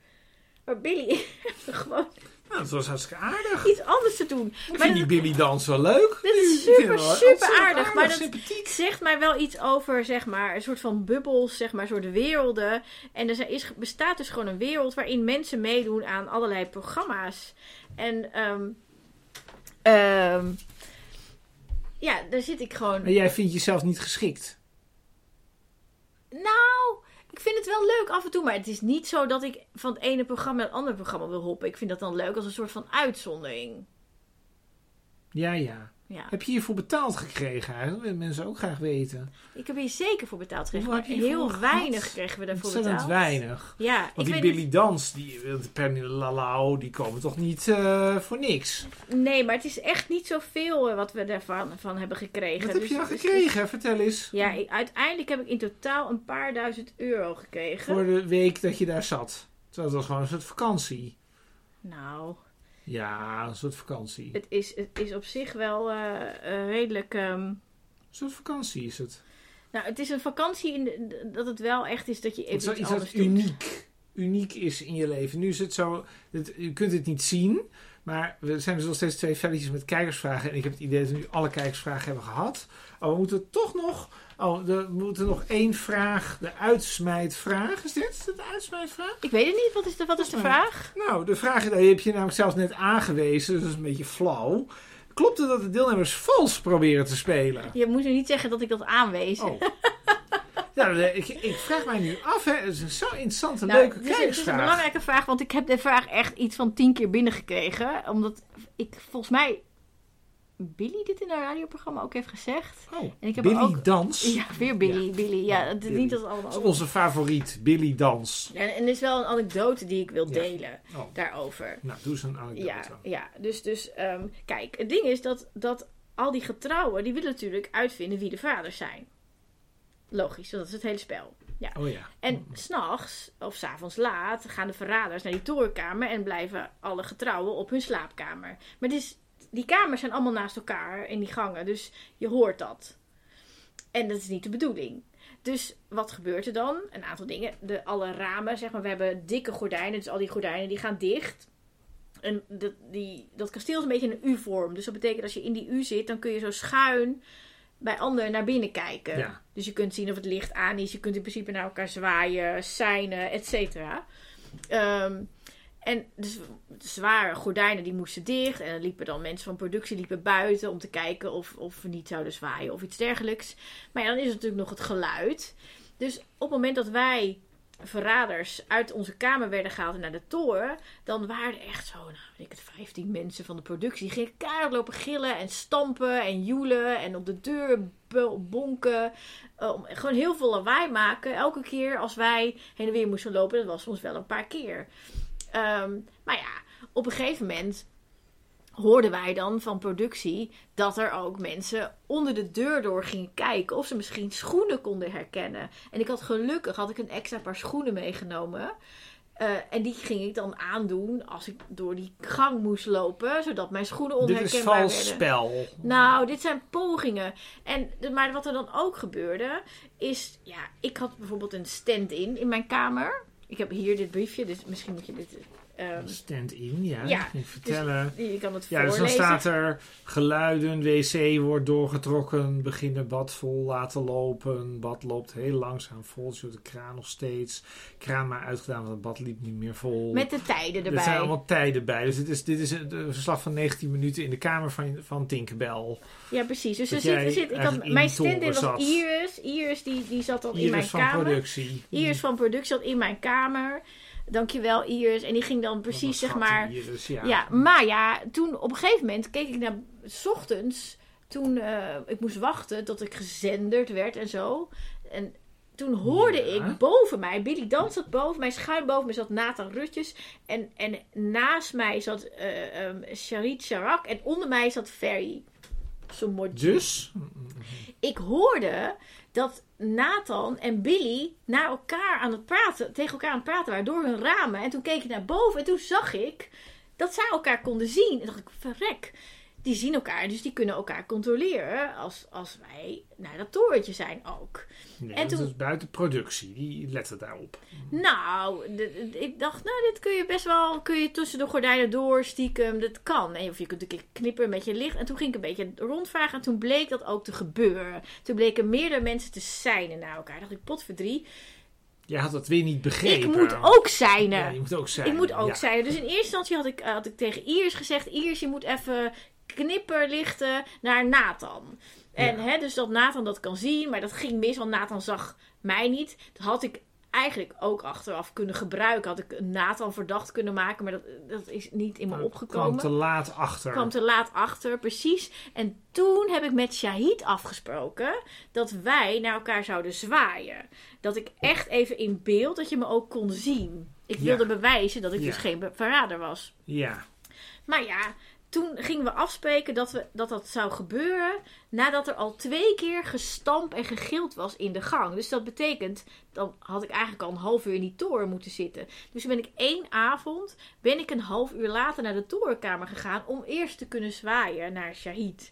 S1: Maar Billy, gewoon.
S2: Nou, dat was hartstikke aardig.
S1: iets anders te doen.
S2: Ik
S1: Maar
S2: vind die Billy Dans wel leuk.
S1: dat is super, super
S2: ontzettend
S1: aardig. Maar dat
S2: sympathiek.
S1: zegt mij wel iets over, zeg maar, een soort van bubbels, zeg maar, een soort werelden. En er is, bestaat dus gewoon een wereld waarin mensen meedoen aan allerlei programma's. En, ehm ehm, ja, daar zit ik gewoon.
S2: Maar jij vindt jezelf niet geschikt.
S1: Nou, ik vind het wel leuk af en toe, maar het is niet zo dat ik van het ene programma naar het andere programma wil hoppen. Ik vind dat dan leuk als een soort van uitzondering.
S2: Ja, ja.
S1: Ja.
S2: Heb je hiervoor betaald gekregen? eigenlijk? Dat willen mensen ook graag weten.
S1: Ik heb hier zeker voor betaald gekregen. Maar heel
S2: gehad?
S1: weinig kregen we daarvoor
S2: Ontzettend
S1: betaald.
S2: weinig.
S1: Ja,
S2: Want
S1: ik
S2: die Billy Dans, die Pernille Lalau, die komen toch niet eh, voor niks?
S1: Nee, maar het is echt niet zoveel eh, wat we daarvan van hebben gekregen.
S2: Wat heb
S1: Dus-
S2: je
S1: dus-
S2: gekregen? Vertel eens.
S1: Ja, ik- uiteindelijk heb ik in totaal een paar duizend euro gekregen.
S2: Voor de week dat je daar zat. Terwijl het was gewoon een soort vakantie.
S1: Nou,
S2: Ja, een soort vakantie.
S1: het is, het is op zich wel eh, eh, redelijk... ehm,
S2: Een soort vakantie is het.
S1: nou, het is een vakantie in de- dat het wel echt is dat je
S2: Het
S1: even
S2: is wel
S1: iets anders doet.
S2: uniek, uniek is in je leven. Nu is het zo, het, u kunt het niet zien, maar we zijn dus nog steeds twee velletjes met kijkersvragen. En ik heb het idee dat we nu alle kijkersvragen hebben gehad. Oh, we moeten toch nog, oh, er- we moeten nog één vraag, de uitsmijtvraag. Is dit de uitsmijtvraag?
S1: Ik weet het niet, wat is de, wat is de vraag?
S2: Nou, de vraag die heb je namelijk zelfs net aangewezen, dus dat is een beetje flauw. Klopt het dat de deelnemers vals proberen te spelen?
S1: Je moet nu niet zeggen dat ik dat aanwees.
S2: Oh. Ja, ik, ik vraag mij nu af, hè. Het is een zo interessante,
S1: Nou,
S2: leuke
S1: is, het is een
S2: kijkersvraag.
S1: belangrijke vraag, want ik heb de vraag echt iets van tien keer binnengekregen. Omdat ik volgens mij Billy dit in haar radioprogramma ook heeft gezegd.
S2: Oh,
S1: En ik heb
S2: Billy
S1: ook-
S2: Dans.
S1: Ja, weer Billy. Billy. Ja, het is
S2: Billy.
S1: niet dat het allemaal
S2: Dat is onze favoriet, Billy Dans.
S1: En, en er is wel een anekdote die ik wil
S2: Ja.
S1: delen
S2: Oh,
S1: daarover.
S2: nou, doe eens een anekdote.
S1: Ja, ja, dus, dus ehm, kijk, het ding is dat, dat al die getrouwen, die willen natuurlijk uitvinden wie de vaders zijn. Logisch, dat is het hele spel. Ja.
S2: Oh ja.
S1: En s'nachts, of s'avonds laat, gaan de verraders naar die torenkamer en blijven alle getrouwen op hun slaapkamer. Maar is, die kamers zijn allemaal naast elkaar in die gangen, dus je hoort dat. En dat is niet de bedoeling. Dus wat gebeurt er dan? Een aantal dingen. De, alle ramen, zeg maar, we hebben dikke gordijnen, dus al die gordijnen die gaan dicht. En dat, die, dat kasteel is een beetje een U-vorm. Dus dat betekent als je in die U zit, dan kun je zo schuin bij anderen naar binnen kijken.
S2: Ja.
S1: Dus je kunt zien of het licht aan is. Je kunt in principe naar elkaar zwaaien, seinen, et cetera. Ehm, en dus de zware gordijnen die moesten dicht. En er liepen dan mensen van productie liepen buiten om te kijken of, of we niet zouden zwaaien of iets dergelijks. Maar ja, dan is er natuurlijk nog het geluid. Dus op het moment dat wij verraders uit onze kamer werden gehaald naar de toren, dan waren er echt zo, nou weet ik het, 15 mensen van de productie. Die gingen keihard lopen gillen en stampen en joelen en op de deur bo- bonken. Gewoon heel veel lawaai maken. Elke keer als wij heen en weer moesten lopen, dat was soms wel een paar keer. Ehm, maar ja, op een gegeven moment hoorden wij dan van productie dat er ook mensen onder de deur door gingen kijken of ze misschien schoenen konden herkennen. En ik had gelukkig had ik een extra paar schoenen meegenomen. Eh, en die ging ik dan aandoen als ik door die gang moest lopen, zodat mijn schoenen
S2: Dit
S1: onherkenbaar
S2: is vals
S1: werden.
S2: spel.
S1: Nou, dit zijn pogingen. En, maar wat er dan ook gebeurde, is... Ja, ik had bijvoorbeeld een stand-in in mijn kamer. Ik heb hier dit briefje, dus misschien moet je dit... ehm,
S2: Stand-in, ja.
S1: Ja,
S2: Ik vertellen.
S1: je kan het
S2: ja, dus dan
S1: voorlezen.
S2: staat er geluiden, wc wordt doorgetrokken, beginnen bad vol laten lopen. Bad loopt heel langzaam vol, zodat de kraan nog steeds. Kraan maar uitgedaan, want het bad liep niet meer vol.
S1: Met de tijden
S2: er
S1: erbij.
S2: zijn allemaal tijden bij. Dus dit is, dit is een een verslag van 19 minuten in de kamer van, van Tinkerbell.
S1: Ja, precies. Dus er zit, er zit, ik had, mijn stand-in was
S2: zat.
S1: Iris. Iris die, die zat dan in mijn
S2: van
S1: kamer.
S2: productie.
S1: Iris van productie zat in mijn kamer. Dankjewel Iris. En die ging dan precies, zeg maar...
S2: Iris, ja.
S1: Ja, maar ja, toen op een gegeven moment keek ik naar... S ochtends, toen eh, ik moest wachten tot ik gezenderd werd en zo. En toen hoorde
S2: Ja.
S1: ik boven mij... Billy Dan zat boven mij, schuin boven mij zat Nathan Rutjes. En, en naast mij zat eh um, Charit Charak. En onder mij zat Ferry. Zo'n
S2: Dus,
S1: ik hoorde dat Nathan en Billy naar elkaar aan het praten, tegen elkaar aan het praten waren door hun ramen. En toen keek ik naar boven en toen zag ik dat zij elkaar konden zien. En dacht ik, verrek. Die zien elkaar, dus die kunnen elkaar controleren als, als wij naar dat torentje zijn ook.
S2: Nee,
S1: En
S2: dat
S1: toen-
S2: is buiten productie. Die letten daarop.
S1: Nou, ik dacht, nou, dit kun je best wel, kun je tussen de gordijnen door, stiekem, dat kan. En of je kunt een keer knipperen met je licht. En toen ging ik een beetje rondvragen en toen bleek dat ook te gebeuren. Toen bleken meerdere mensen te seinen naar elkaar. dacht ik, potverdrie,
S2: Jij had dat weer niet begrepen.
S1: ik moet ook seinen.
S2: Ja, je moet ook zijn.
S1: Ik moet ook
S2: ja.
S1: zijn. Dus in eerste instantie had ik, had ik tegen Iris gezegd: Iris, je moet even knipperlichten naar Nathan. En
S2: Ja.
S1: hè, dus dat Nathan dat kan zien, maar dat ging mis, want Nathan zag mij niet. Dat had ik eigenlijk ook achteraf kunnen gebruiken. Had ik Nathan verdacht kunnen maken, maar dat, dat is niet in me
S2: kwam
S1: opgekomen
S2: te laat achter.
S1: kwam te laat achter, precies. En toen heb ik met Shahid afgesproken dat wij naar elkaar zouden zwaaien. Dat ik echt even in beeld, dat je me ook kon zien. Ik
S2: Ja.
S1: wilde bewijzen dat ik
S2: Ja.
S1: dus geen verrader was.
S2: Ja.
S1: Maar ja, toen gingen we afspreken dat, we, dat dat zou gebeuren nadat er al twee keer gestampt en gegild was in de gang. Dus dat betekent, dan had ik eigenlijk al een half uur in die toren moeten zitten. Dus toen ben ik één avond, ben ik een half uur later naar de torenkamer gegaan om eerst te kunnen zwaaien naar Shahid.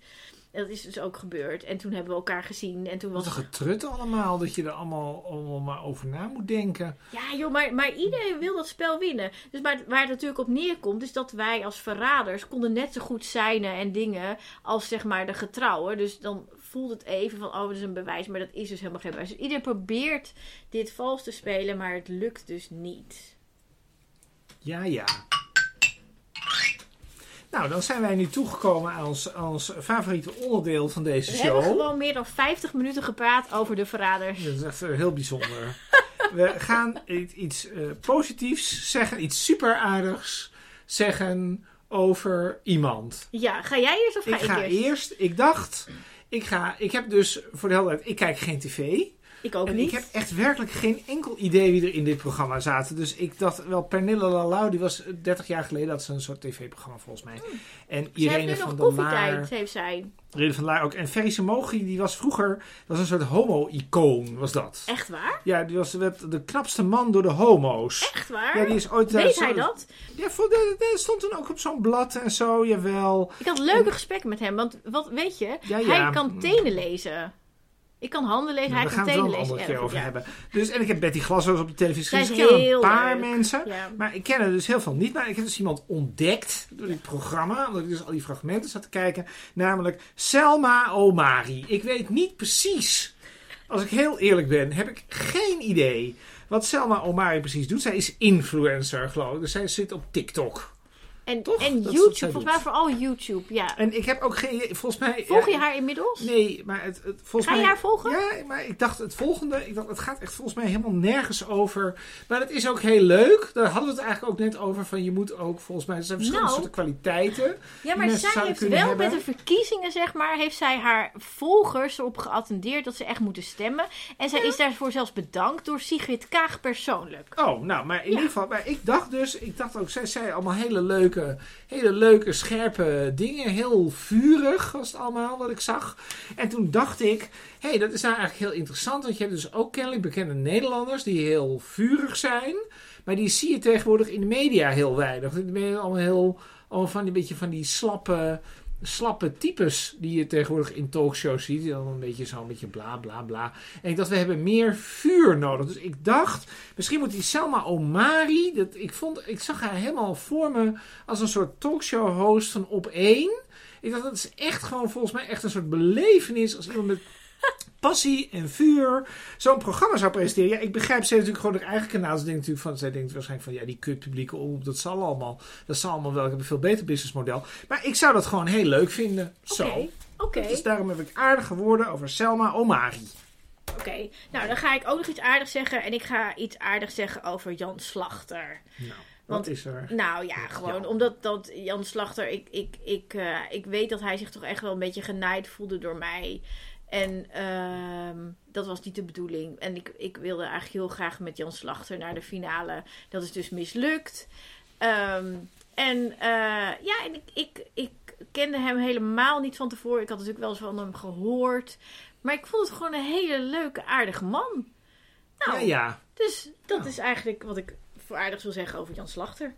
S1: Dat is dus ook gebeurd. En toen hebben we elkaar gezien. En toen
S2: Wat
S1: was
S2: een getrut allemaal, dat je er allemaal, allemaal maar over na moet denken.
S1: Ja, joh, maar, maar iedereen wil dat spel winnen. Dus maar waar het natuurlijk op neerkomt, is dat wij als verraders konden net zo goed zijnen en dingen als zeg maar de getrouwen. Dus dan voelt het even van, oh, dat is een bewijs, maar dat is dus helemaal geen bewijs. Dus iedereen probeert dit vals te spelen, maar het lukt dus niet.
S2: Ja, ja. Nou, dan zijn wij nu toegekomen aan ons, aan ons favoriete onderdeel van deze
S1: We
S2: show.
S1: hebben gewoon meer dan 50 minuten gepraat over de verraders.
S2: Dat is echt eh, heel bijzonder. We gaan iets eh, positiefs zeggen, iets super aardigs zeggen over iemand.
S1: Ja, ga jij eerst of ga
S2: Ik
S1: ik,
S2: ga
S1: eerst?
S2: eerst, ik dacht, ik, ga, ik heb dus voor de helderheid, ik kijk geen tv.
S1: Ik ook
S2: En
S1: niet.
S2: ik heb echt werkelijk geen enkel idee wie er in dit programma zaten. Dus ik dacht wel, Pernille Lalau, die was 30 jaar geleden, dat is een soort tv-programma volgens mij. En
S1: Ze heeft
S2: Irene van der Laar.
S1: heeft zij.
S2: Irene van der Laar ook. En Ferry Samogi, die was vroeger, dat was een soort homo-icoon, was dat.
S1: Echt waar?
S2: Ja, die was de, de knapste man door de homo's.
S1: Echt waar?
S2: Ja, die is ooit... eh,
S1: Weet hij dat?
S2: Ja, voor de, de- stond toen ook op zo'n blad en zo, jawel.
S1: Ik had leuke gesprekken met hem, want wat weet je?
S2: Ja, ja.
S1: Hij kan tenen lezen. Ik kan handen
S2: Nou,
S1: hij
S2: daar
S1: kan
S2: gaan we het wel een andere keer over
S1: ja.
S2: hebben. Dus, en ik heb Betty Glassoos op de televisie gezien. Ik ken een paar
S1: leuk.
S2: mensen.
S1: Ja.
S2: Maar ik ken er dus heel veel niet. Maar ik heb dus iemand ontdekt door dit programma. Omdat ik dus al die fragmenten zat te kijken. Namelijk Selma Omari. Ik weet niet precies, als ik heel eerlijk ben, heb ik geen idee wat Selma Omari precies doet. Zij is influencer, geloof ik. Dus zij zit op TikTok.
S1: En,
S2: Toch?
S1: en
S2: Dat
S1: YouTube, volgens mij vooral YouTube, ja.
S2: En ik heb ook geen volgens mij...
S1: Volg
S2: ja,
S1: je haar inmiddels?
S2: Nee, maar het, het, volgens
S1: Ga je
S2: mij...
S1: haar volgen?
S2: Ja, maar ik dacht het volgende. Ik dacht, het gaat echt volgens mij helemaal nergens over. Maar het is ook heel leuk. Daar hadden we het eigenlijk ook net over. Van je moet ook volgens mij. Er zijn verschillende
S1: Nou.
S2: soorten kwaliteiten.
S1: Ja, maar zij heeft wel
S2: hebben.
S1: met de verkiezingen, zeg maar, heeft zij haar volgers erop geattendeerd dat ze echt moeten stemmen. En zij is daarvoor zelfs bedankt door Sigrid Kaag persoonlijk.
S2: Oh, nou, maar in
S1: Ja.
S2: ieder geval. Maar ik dacht dus. Ik dacht ook. Zij zei allemaal hele leuke. Hele leuke, scherpe dingen. Heel vurig was het allemaal wat ik zag. En toen dacht ik. Hé, hey, dat is nou eigenlijk heel interessant. Want je hebt dus ook kennelijk bekende Nederlanders. Die heel vurig zijn. Maar die zie je tegenwoordig in de media heel weinig. Die ben allemaal heel. Allemaal van die beetje van die slappe. Slappe types die je tegenwoordig in talkshows ziet. Die dan een beetje zo een beetje bla bla bla. En ik dacht, we hebben meer vuur nodig. Dus ik dacht, misschien moet die Selma Omari. Dat, ik, vond, ik zag haar helemaal voor me als een soort talkshow host van op één. Ik dacht, dat is echt gewoon volgens mij echt een soort belevenis. Als iemand met passie en vuur zo'n programma zou presenteren. Ja, ik begrijp ze natuurlijk gewoon haar eigen kanaal. Ze denkt natuurlijk van, zij denkt waarschijnlijk van, ja, die kut publieke omroep, dat zal allemaal, dat zal allemaal wel. Ik heb een veel beter businessmodel. Maar ik zou dat gewoon heel leuk vinden. Zo.
S1: Oké, oké,
S2: Dus daarom heb ik aardige woorden over Selma Omari.
S1: oké. Nou, dan ga ik ook nog iets aardigs zeggen. En ik ga iets aardigs zeggen over Jan Slachter.
S2: Nou,
S1: Want-
S2: wat is er?
S1: Nou ja, gewoon
S2: Ja.
S1: omdat dat Jan Slachter, ik, ik, ik, eh, ik weet dat hij zich toch echt wel een beetje genaaid voelde door mij. En ehm, dat was niet de bedoeling. En ik, ik wilde eigenlijk heel graag met Jan Slachter naar de finale. Dat is dus mislukt. Ehm, en eh, ja, en ik, ik, ik kende hem helemaal niet van tevoren. Ik had natuurlijk wel eens van hem gehoord. Maar ik vond het gewoon een hele leuke, aardige man. Nou,
S2: ja, ja.
S1: dus dat
S2: Ja.
S1: is eigenlijk wat ik voor aardigs wil zeggen over Jan Slachter.